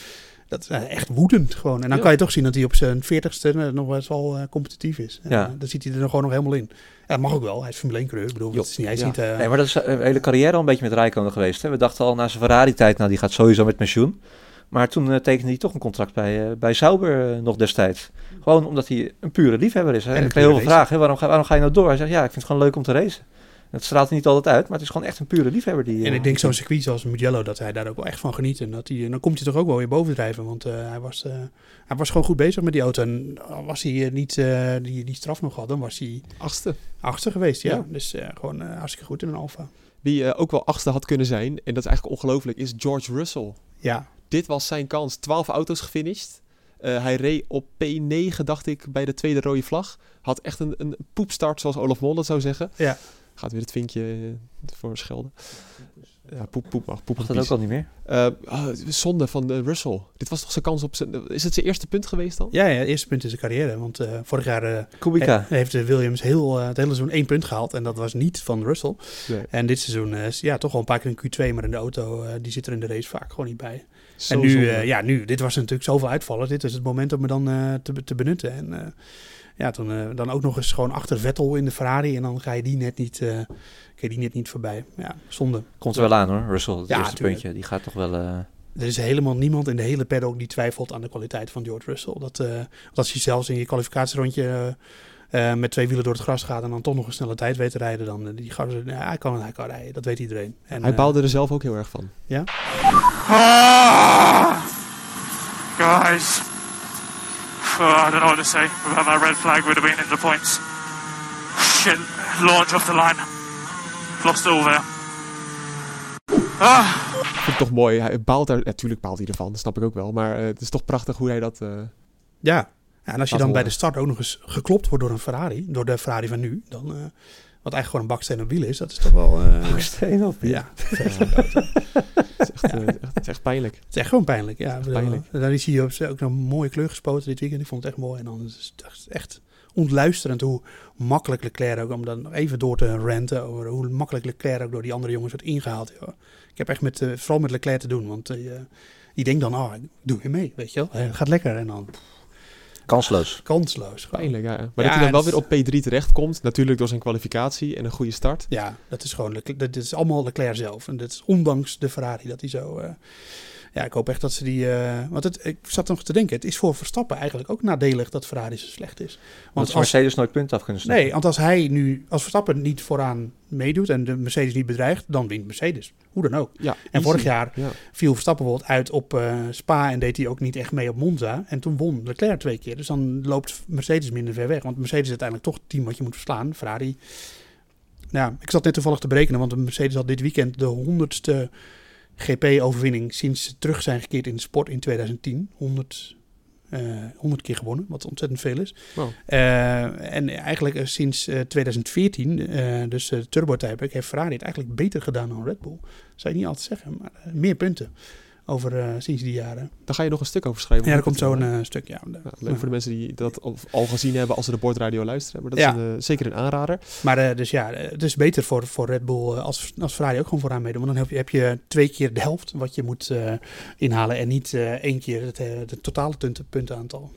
Dat is echt woedend gewoon. En dan Ja. kan je toch zien dat hij op zijn veertigste nog best wel eh, competitief is. En, Ja. dan ziet hij er nog gewoon nog helemaal in. Ja, mag ook wel. Hij is Formule 1 coureur. Ik bedoel, het is niet, hij is Ja. niet... eh, Nee, maar dat is een hele carrière al een beetje met Rijkonen geweest. Hè? We dachten al na zijn Ferrari-tijd, nou die gaat sowieso met pensioen. Maar toen eh, tekende hij toch een contract bij, eh, bij Sauber eh, nog destijds. Gewoon omdat hij een pure liefhebber is. Hè? En ik kreeg heel veel vragen. Hè? Waarom, ga, waarom ga je nou door? Hij zegt, ja, ik vind het gewoon leuk om te racen. Dat straalt niet altijd uit, maar het is gewoon echt een pure liefhebber. Die, En eh, ik denk zo'n circuit zoals Mugello, dat hij daar ook wel echt van geniet. En dat hij, en dan komt hij toch ook wel weer bovendrijven. Want eh, hij, was, eh, hij was gewoon goed bezig met die auto. En al was hij eh, niet eh, die, die straf nog had, dan was hij Achtste. achtste geweest. Ja, Ja. dus eh, gewoon eh, hartstikke goed in een Alfa. Wie eh, ook wel achtste had kunnen zijn, en dat is eigenlijk ongelooflijk, is George Russell. Ja, Dit was zijn kans. 12 auto's gefinished. Eh, hij reed op P9, dacht ik, bij de tweede rode vlag. Had echt een, een poepstart, zoals Olaf Mol dat zou zeggen. Ja. Gaat weer het vinkje eh, voor schelden. Ja, poep, poep mag. Poep dat ook al niet meer. Eh, ah, zonde van de Russell. Dit was toch zijn kans op zijn... Is het zijn eerste punt geweest dan? ja, ja het eerste punt in zijn carrière. Want eh, vorig jaar eh, Kubica. he- heeft eh, Williams heel, eh, het hele seizoen één punt gehaald. En dat was niet van Russell. Nee. En dit seizoen eh, is ja, toch wel een paar keer een Q2. Maar in de auto, eh, die zit er in de race vaak gewoon niet bij. Zo en nu, eh, ja, nu, dit was natuurlijk zoveel uitvallen. Dit is het moment om me dan eh, te, te benutten. En eh, ja, toen, eh, dan ook nog eens gewoon achter Vettel in de Ferrari. En dan ga je die net niet, eh, ga je die net niet voorbij. Ja, zonde. Komt er wel aan hoor, Russell. Het Ja, eerste tuurlijk. puntje. Die gaat toch wel... eh, Er is helemaal niemand in de hele paddock die twijfelt aan de kwaliteit van George Russell. Dat, eh, want als je zelfs in je kwalificatierondje met twee wielen door het gras gaat en dan toch nog een snelle tijd weet te rijden, dan eh, die gasten, ja, hij kan hij kan rijden. Dat weet iedereen. En, hij baalde er zelf ook heel erg van. ja? Ah! Guys. Oh, I don't know what to say. Without that red flag, would have been in the points. Shit. Launch off the line. Lost all there. Ah! Ik vind het toch mooi. Hij baalt daar... Natuurlijk baalt hij ervan, dat snap ik ook wel. Maar eh, het is toch prachtig hoe hij dat... eh, Ja. Ja, en als je dan bij de start ook nog eens geklopt wordt door een Ferrari, door de Ferrari van nu, dan, eh, wat eigenlijk gewoon een baksteen op wiel is, dat is toch wel... eh, Steen op. ja, <laughs> het, is echt, echt- het is echt pijnlijk. het is echt gewoon pijnlijk. Ja, pijnlijk. Dan is hij ook nog een mooie kleur gespoten dit weekend. Ik vond het echt mooi. En dan is het echt, ontluisterend hoe makkelijk Leclerc ook, om dan even door te ranten over hoe makkelijk Leclerc ook door die andere jongens wordt ingehaald. joh. Ik heb echt met, eh, vooral met Leclerc te doen, want eh, die denkt dan, oh, doe weer mee, weet je wel. Gaat lekker en dan pff, Kansloos. kansloos. gewoon. Pijnlijk, ja. Maar Ja, dat hij dan wel weer op P3 terechtkomt. Natuurlijk door zijn kwalificatie en een goede start. Ja, dat is gewoon, dat is allemaal Leclerc zelf. En dat is ondanks de Ferrari dat hij zo... eh, ja, ik hoop echt dat ze die... eh, want het, ik zat nog te denken, het is voor Verstappen eigenlijk ook nadelig dat Ferrari zo slecht is. Want als, Mercedes nooit punten af kunnen snoepen. nee, want als hij nu, als Verstappen niet vooraan meedoet en de Mercedes niet bedreigt, dan wint Mercedes. Hoe dan ook. Ja, En easy. vorig jaar Ja. viel Verstappen bijvoorbeeld uit op eh, Spa en deed hij ook niet echt mee op Monza. En toen won Leclerc twee keer. Dus dan loopt Mercedes minder ver weg. Want Mercedes is uiteindelijk toch het team wat je moet verslaan. Ferrari. Nou, ik zat net toevallig te berekenen, want de Mercedes had dit weekend de honderdste GP-overwinning sinds ze terug zijn gekeerd in de sport in 2010. 100, eh 100 keer gewonnen, wat ontzettend veel is. Wow. Eh, en eigenlijk eh, sinds eh, 2014, eh, dus de turbo heeft Ferrari het eigenlijk beter gedaan dan Red Bull. Zou je niet altijd zeggen, maar meer punten over eh, sinds die jaren. Daar ga je nog een stuk over schrijven. Ja, er komt zo'n eh, stuk. Ja, leuk voor de mensen die dat al, al gezien hebben als ze de bordradio luisteren. Maar dat Ja. is een, eh, zeker een aanrader. Maar dus ja, het is beter voor, voor Red Bull als, als Ferrari ook gewoon vooraan meedoen. Want dan heb je, heb je twee keer de helft wat je moet inhalen en niet één keer het, totale punten, puntenaantal.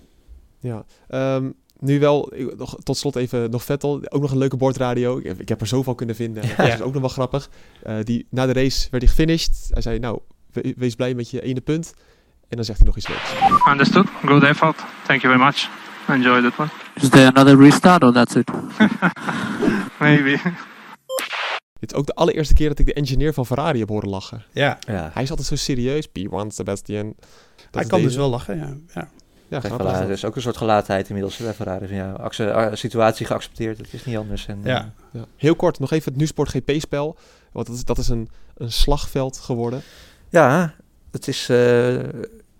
Ja. Ehm, nu wel, ik- nog, tot slot even nog Vettel. Ook nog een leuke bordradio. Ik heb, ik heb er zoveel kunnen vinden. <laughs> Dat is ook nog wel grappig. Die, na de race werd hij gefinished. Hij zei, nou, we- wees blij met je ene punt. En dan zegt hij nog iets leuks. Understood. Good effort. Thank you very much. Enjoy that one. Is there another restart or that's it? <laughs> Maybe. Dit is ook de allereerste keer dat ik de engineer van Ferrari heb horen lachen. Ja, Ja, Hij is altijd zo serieus. P1, Sebastian. Dat hij kan dus wel lachen, ja. ja. Ja, Kijk, er is ook een soort gelaatheid inmiddels bij Ferrari. Van, ja, situatie geaccepteerd, het is niet anders. En, Ja. eh, Ja. Heel kort, nog even het NuSport GP-spel. Want dat is, dat is een, een slagveld geworden. Ja, het is... eh,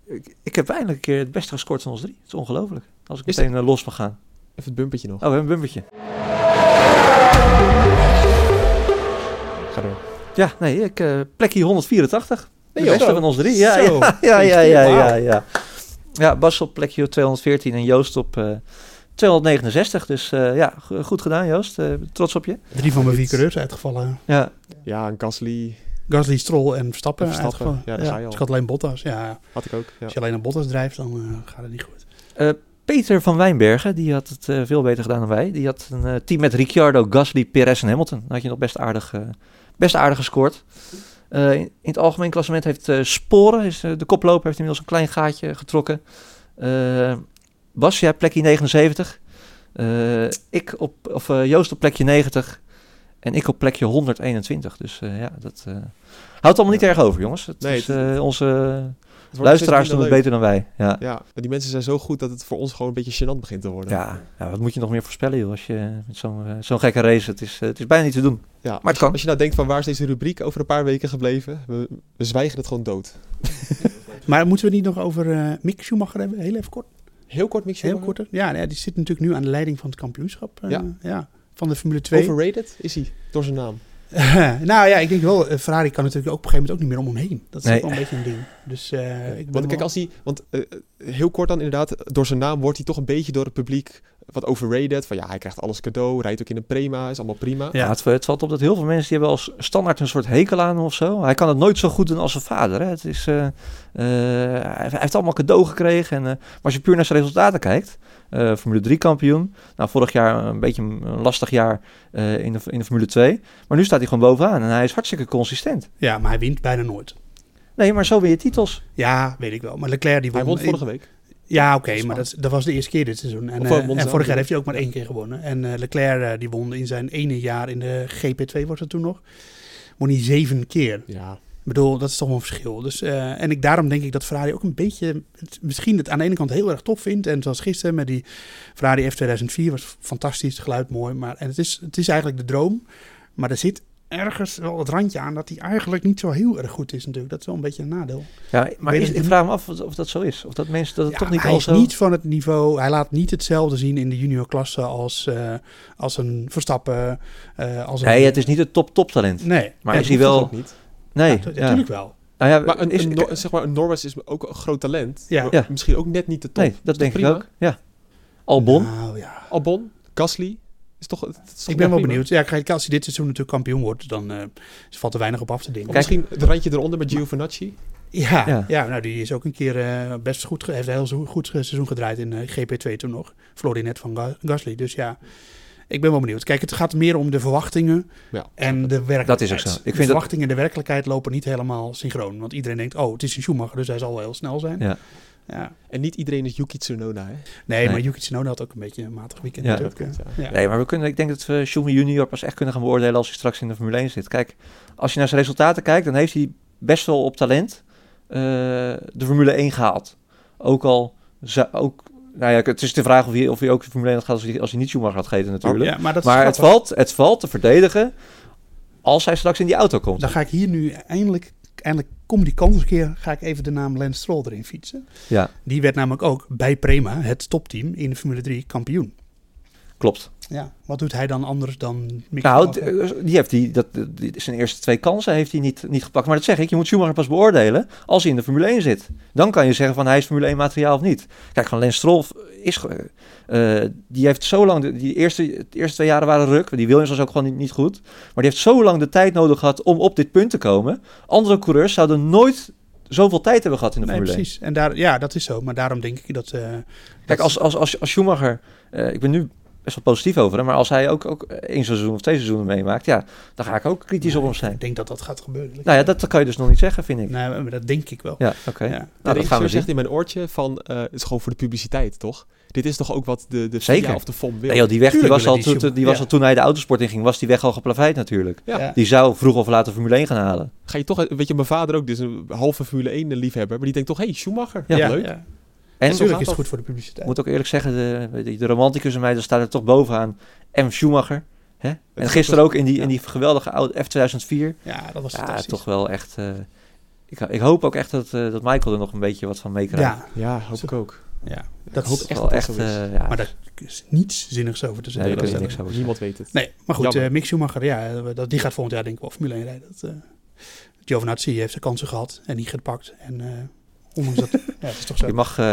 ik, ik heb eindelijk een keer het beste gescoord van ons drie. Het is ongelooflijk. Als ik Is meteen eh, los mag gaan. Even het bumpertje nog. Oh, we hebben een bumpertje. Ga door. Ja, nee, ik, eh plekje 184. Nee, de beste Zo. van ons drie. Ja, Zo. ja, ja, ja, ja, ja, ja. Ja, Bas op plekje 214 en Joost op eh 269. Dus eh, ja, go- goed gedaan Joost. Eh, trots op je. Drie van mijn vier coureurs uitgevallen. Ja, Ja, en Gasly Gasly, Stroll en Verstappen. En Verstappen, ja, daar ga je al. Dus ik had alleen Bottas. Ja, had ik ook. Ja. als je alleen een Bottas drijft, dan eh, gaat het niet goed. Peter van Wijnbergen, die had het eh, veel beter gedaan dan wij. Die had een eh, team met Ricciardo, Gasly, Perez en Hamilton. Dan had je nog best aardig, eh, best aardig gescoord. Eh, in, in het algemeen klassement heeft eh, Sporen, is, eh, de koploper, heeft inmiddels een klein gaatje getrokken. Eh Bas, jij plekje 79. Eh, ik op, of eh, Joost op plekje 90. En ik op plekje 121. Dus eh, ja, dat eh, houdt allemaal niet erg over, jongens. Het Nee, is, het- eh, onze Het luisteraars doen het beter dan wij. Ja. Ja, maar die mensen zijn zo goed dat het voor ons gewoon een beetje gênant begint te worden. Ja, ja, wat moet je nog meer voorspellen, joh, als je met zo'n zo'n gekke race, het is, het is bijna niet te doen. Ja, het als, kan. Als je nou denkt van waar is deze rubriek over een paar weken gebleven? We, we zwijgen het gewoon dood. <laughs> Maar moeten we het niet nog over eh Mick Schumacher hebben? Heel even kort. Heel kort, Mick Heel Schumacher. kort. Ja, ja, die zit natuurlijk nu aan de leiding van het kampioenschap. Ja. ja. Van de Formule 2. Overrated is hij, door zijn naam. <laughs> nou ja, ik denk wel, eh, Ferrari kan natuurlijk ook op een gegeven moment ook niet meer om hem heen. Dat is Nee. ook wel een beetje een ding. Dus eh, ik Want kijk, als hij, want eh, heel kort dan inderdaad, door zijn naam wordt hij toch een beetje door het publiek wat overrated. Van ja, hij krijgt alles cadeau, rijdt ook in een prima, is allemaal prima. Ja, het, het valt op dat heel veel mensen die hebben als standaard een soort hekel aan hem of zo. Hij kan het nooit zo goed doen als zijn vader. Hè. Het is, hij heeft allemaal cadeau gekregen. En, maar als je puur naar zijn resultaten kijkt, eh, Formule 3 kampioen. Nou, vorig jaar een beetje een lastig jaar eh, in, de, in de Formule 2. Maar nu staat hij gewoon bovenaan en hij is hartstikke consistent. Ja, maar hij wint bijna nooit. Nee, maar zo win je titels. Ja, weet ik wel. Maar Leclerc die won... Hij won vorige week. Ja, oké, maar dat, dat was de eerste keer dit seizoen. En, Monza, en vorig jaar heeft hij ook maar één keer gewonnen. En eh, Leclerc die won in zijn ene jaar in de GP2, was het toen nog, won hij zeven keer. Ja. Ik bedoel, dat is toch wel een verschil. Dus, eh, en ik, daarom denk ik dat Ferrari ook een beetje, misschien het aan de ene kant heel erg tof vindt. En zoals gisteren met die Ferrari F2004 was fantastisch, het geluid mooi. Maar, en het is, het is eigenlijk de droom. Maar er zit ergens wel het randje aan dat hij eigenlijk niet zo heel erg goed is natuurlijk. Dat is wel een beetje een nadeel. Ja, maar is, ik vraag me af of, dat zo is. Of dat mensen dat het Ja, toch niet hij al is zo... niet van het niveau. Hij laat niet hetzelfde zien in de juniorklasse als, eh, als een Verstappen. eh, als een, het is niet het top-top talent. Nee, Maar is hij wel... ook niet. Nee, Ja, tu- natuurlijk wel. Nou ja, Maar een, is, een, zeg maar, een Norris is ook een groot talent. Ja. maar Ja. Misschien ook net niet de top. nee, Is dat denk prima? ik ook. Ja. Albon. Nou ja. Albon, Gasly. Is toch, het is toch Ik ben wel benieuwd. Ja, kijk, als hij dit seizoen natuurlijk kampioen wordt, dan eh, valt er weinig op af te dingen. Misschien het randje eronder met Giovinazzi. Ja, Ja. ja. nou die is ook een keer eh, best goed, heeft een heel zo- goed seizoen gedraaid in eh, GP2 toen nog. Verloor net van Ga- Gasly. Dus ja, ik ben wel benieuwd. Kijk, het gaat meer om de verwachtingen Ja. en de werkelijkheid. Dat is ook zo. Ik de vind dat- verwachtingen en de werkelijkheid lopen niet helemaal synchroon. Want iedereen denkt, oh, het is een Schumacher, dus hij zal wel heel snel zijn. Ja. Ja. En niet iedereen is Yuki Tsunoda, hè? Nee, Nee. maar Yuki Tsunoda had ook een beetje een matig weekend Ja. natuurlijk. Ja. Ja. Nee, maar we kunnen, ik denk dat we Schumi junior pas echt kunnen gaan beoordelen als hij straks in de Formule 1 zit. Kijk, als je naar zijn resultaten kijkt, dan heeft hij best wel op talent eh, de Formule 1 gehaald. Ook al, ook, nou ja, het is de vraag of hij, of hij ook de Formule 1 had gehad als hij, als hij niet Schumacher had gegeten natuurlijk. Ja, maar het valt, het valt te verdedigen als hij straks in die auto komt. Dan ga ik hier nu eindelijk, eindelijk kom die kans een keer, ga ik even de naam Lance Stroll erin fietsen. Ja, Die werd namelijk ook bij Prema, het topteam in de Formule 3, kampioen. klopt. Ja, wat doet hij dan anders dan Mick Nou, d- die heeft die, dat, die, zijn eerste twee kansen heeft hij niet, niet gepakt. Maar dat zeg ik, je moet Schumacher pas beoordelen als hij in de Formule 1 zit. Dan kan je zeggen van hij is Formule 1 materiaal of niet. Kijk, van Lens Stroll is, eh, die heeft zo lang, de, die eerste, de eerste twee jaren waren ruk. Die Williams was ook gewoon niet, niet goed. Maar die heeft zo lang de tijd nodig gehad om op dit punt te komen. Andere coureurs zouden nooit zoveel tijd hebben gehad in de Nee, Formule 1. precies. En daar, ja, dat is zo. Maar daarom denk ik dat... eh, Kijk, als, als, als, als Schumacher, eh, ik ben nu best wel positief over hem, maar als hij ook, ook één seizoen of twee seizoenen meemaakt, ja, dan ga ik ook kritisch op hem zijn. Ik denk dat dat gaat gebeuren. Nou ja, dat, dat kan je dus nog niet zeggen, vind ik. Nee, maar dat denk ik wel. Ja, oké. Ja. Nou, de dat gaan regisseur we zegt zien. in mijn oortje van, eh, het is gewoon voor de publiciteit, toch? Dit is toch ook wat de, de Zeker. FIA of de FOM wil? Nee, joh, die weg die was, al, die toen, die was ja. al toen hij de autosport in ging, was die weg al geplaveid natuurlijk. Ja. Ja. Die zou vroeg of later Formule 1 gaan halen. Ga je toch, weet je, mijn vader ook, dus een halve Formule 1 liefhebber, maar die denkt toch, hé, hey, Schumacher, Ja, ja, leuk. En zo Natuurlijk is het goed voor de publiciteit. ik moet ook eerlijk zeggen, de, de romanticus in mij, daar staat er toch bovenaan M. Schumacher. Hè? En gisteren ook in die, in die geweldige oude F2004. Ja, dat was Ja, fantastisch. toch wel echt... eh, ik, ik hoop ook echt dat, eh, dat Michael er nog een beetje wat van meekrijgt. Ja, Ja, hoop ik ook. ja. Dat hoop is ik echt wel dat echt... dat eh, ja, Maar daar is niets zinnigs over te nee, zeggen. Dat- niks over. Niemand weet het. Nee, maar goed, eh Mick Schumacher, ja, dat, die gaat volgend jaar denk ik wel Formule 1 rijden. Dat, eh Giovinazzi heeft zijn kansen gehad en niet gepakt. En eh, ondanks dat, <laughs> ja, het is toch zo. Je mag... eh,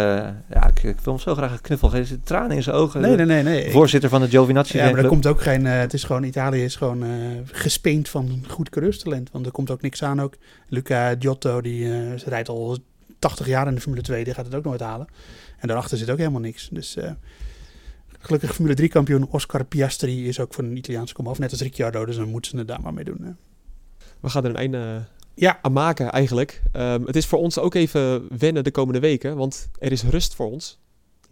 ja, ik, ik wil hem zo graag een knuffel geven. Er zitten tranen in zijn ogen. Nee, nee, nee. nee. Ik- Voorzitter van de Giovinazzi ja, maar er komt ook geen, eh, het is gewoon, Italië is gewoon eh gespeend van goed coureurstalent. Want er komt ook niks aan ook. Luca Giotto, die eh, rijdt al 80 jaar in de Formule 2, die gaat het ook nooit halen. En daarachter zit ook helemaal niks. Dus eh, gelukkig Formule 3 kampioen Oscar Piastri is ook van een Italiaanse komaf. Net als Ricciardo, dus dan moeten ze het daar maar mee doen. eh. We gaan er een einde Ja. aan maken eigenlijk. Ehm, het is voor ons ook even wennen de komende weken, want er is rust voor ons.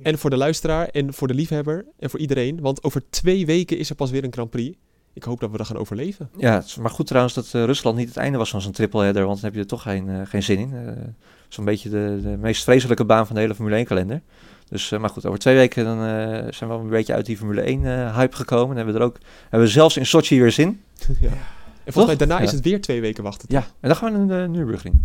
En voor de luisteraar en voor de liefhebber en voor iedereen. Want over twee weken is er pas weer een Grand Prix. Ik hoop dat we dat gaan overleven. Ja, het is maar goed trouwens dat eh, Rusland niet het einde was van zijn triple header, want dan heb je er toch geen, eh, geen zin in. Eh, Zo'n beetje de, de meest vreselijke baan van de hele Formule 1 kalender. Dus, eh, maar goed, over twee weken dan, eh, zijn we wel een beetje uit die Formule 1 eh, hype gekomen. En hebben we er ook, hebben we zelfs in Sochi weer zin. <laughs> ja. En volgens mij daarna Ja. is het weer twee weken wachten. Ja, en dan gaan we naar de Nürburgring.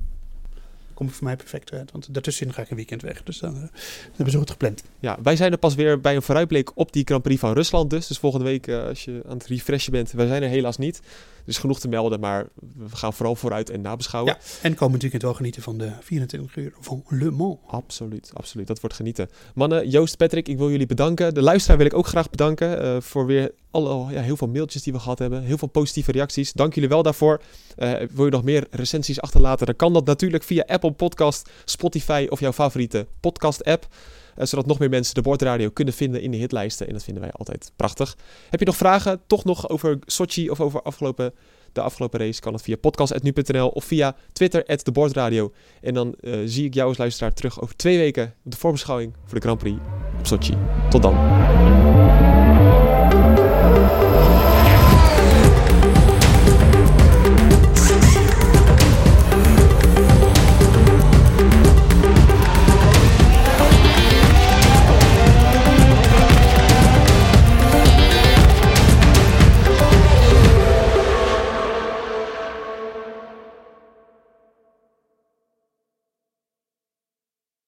Komt voor mij perfect uit, want daartussen ga ik een weekend weg. Dus dan, eh, dan hebben ze goed gepland. Ja, wij zijn er pas weer bij een vooruitblik op die Grand Prix van Rusland dus. Dus volgende week, eh, als je aan het refreshen bent, wij zijn er helaas niet. Dus genoeg te melden, maar we gaan vooral vooruit en nabeschouwen. Ja, en komend weekend wel genieten van de 24 uur van Le Mans. Absoluut, absoluut. Dat wordt genieten. Mannen, Joost, Patrick, ik wil jullie bedanken. De luisteraar wil ik ook graag bedanken eh, voor weer alle, ja, heel veel mailtjes die we gehad hebben. Heel veel positieve reacties. Dank jullie wel daarvoor. Eh, wil je nog meer recensies achterlaten? Dan kan dat natuurlijk via Apple Podcast, Spotify of jouw favoriete podcast app. Eh, zodat nog meer mensen de bordradio kunnen vinden in de hitlijsten. En dat vinden wij altijd prachtig. Heb je nog vragen? Toch nog over Sochi of over afgelopen, de afgelopen race? Kan het via podcast.nu.nl of via Twitter, at de bordradio. En dan eh, zie ik jou als luisteraar terug over twee weken op de voorbeschouwing voor de Grand Prix op Sochi. Tot dan.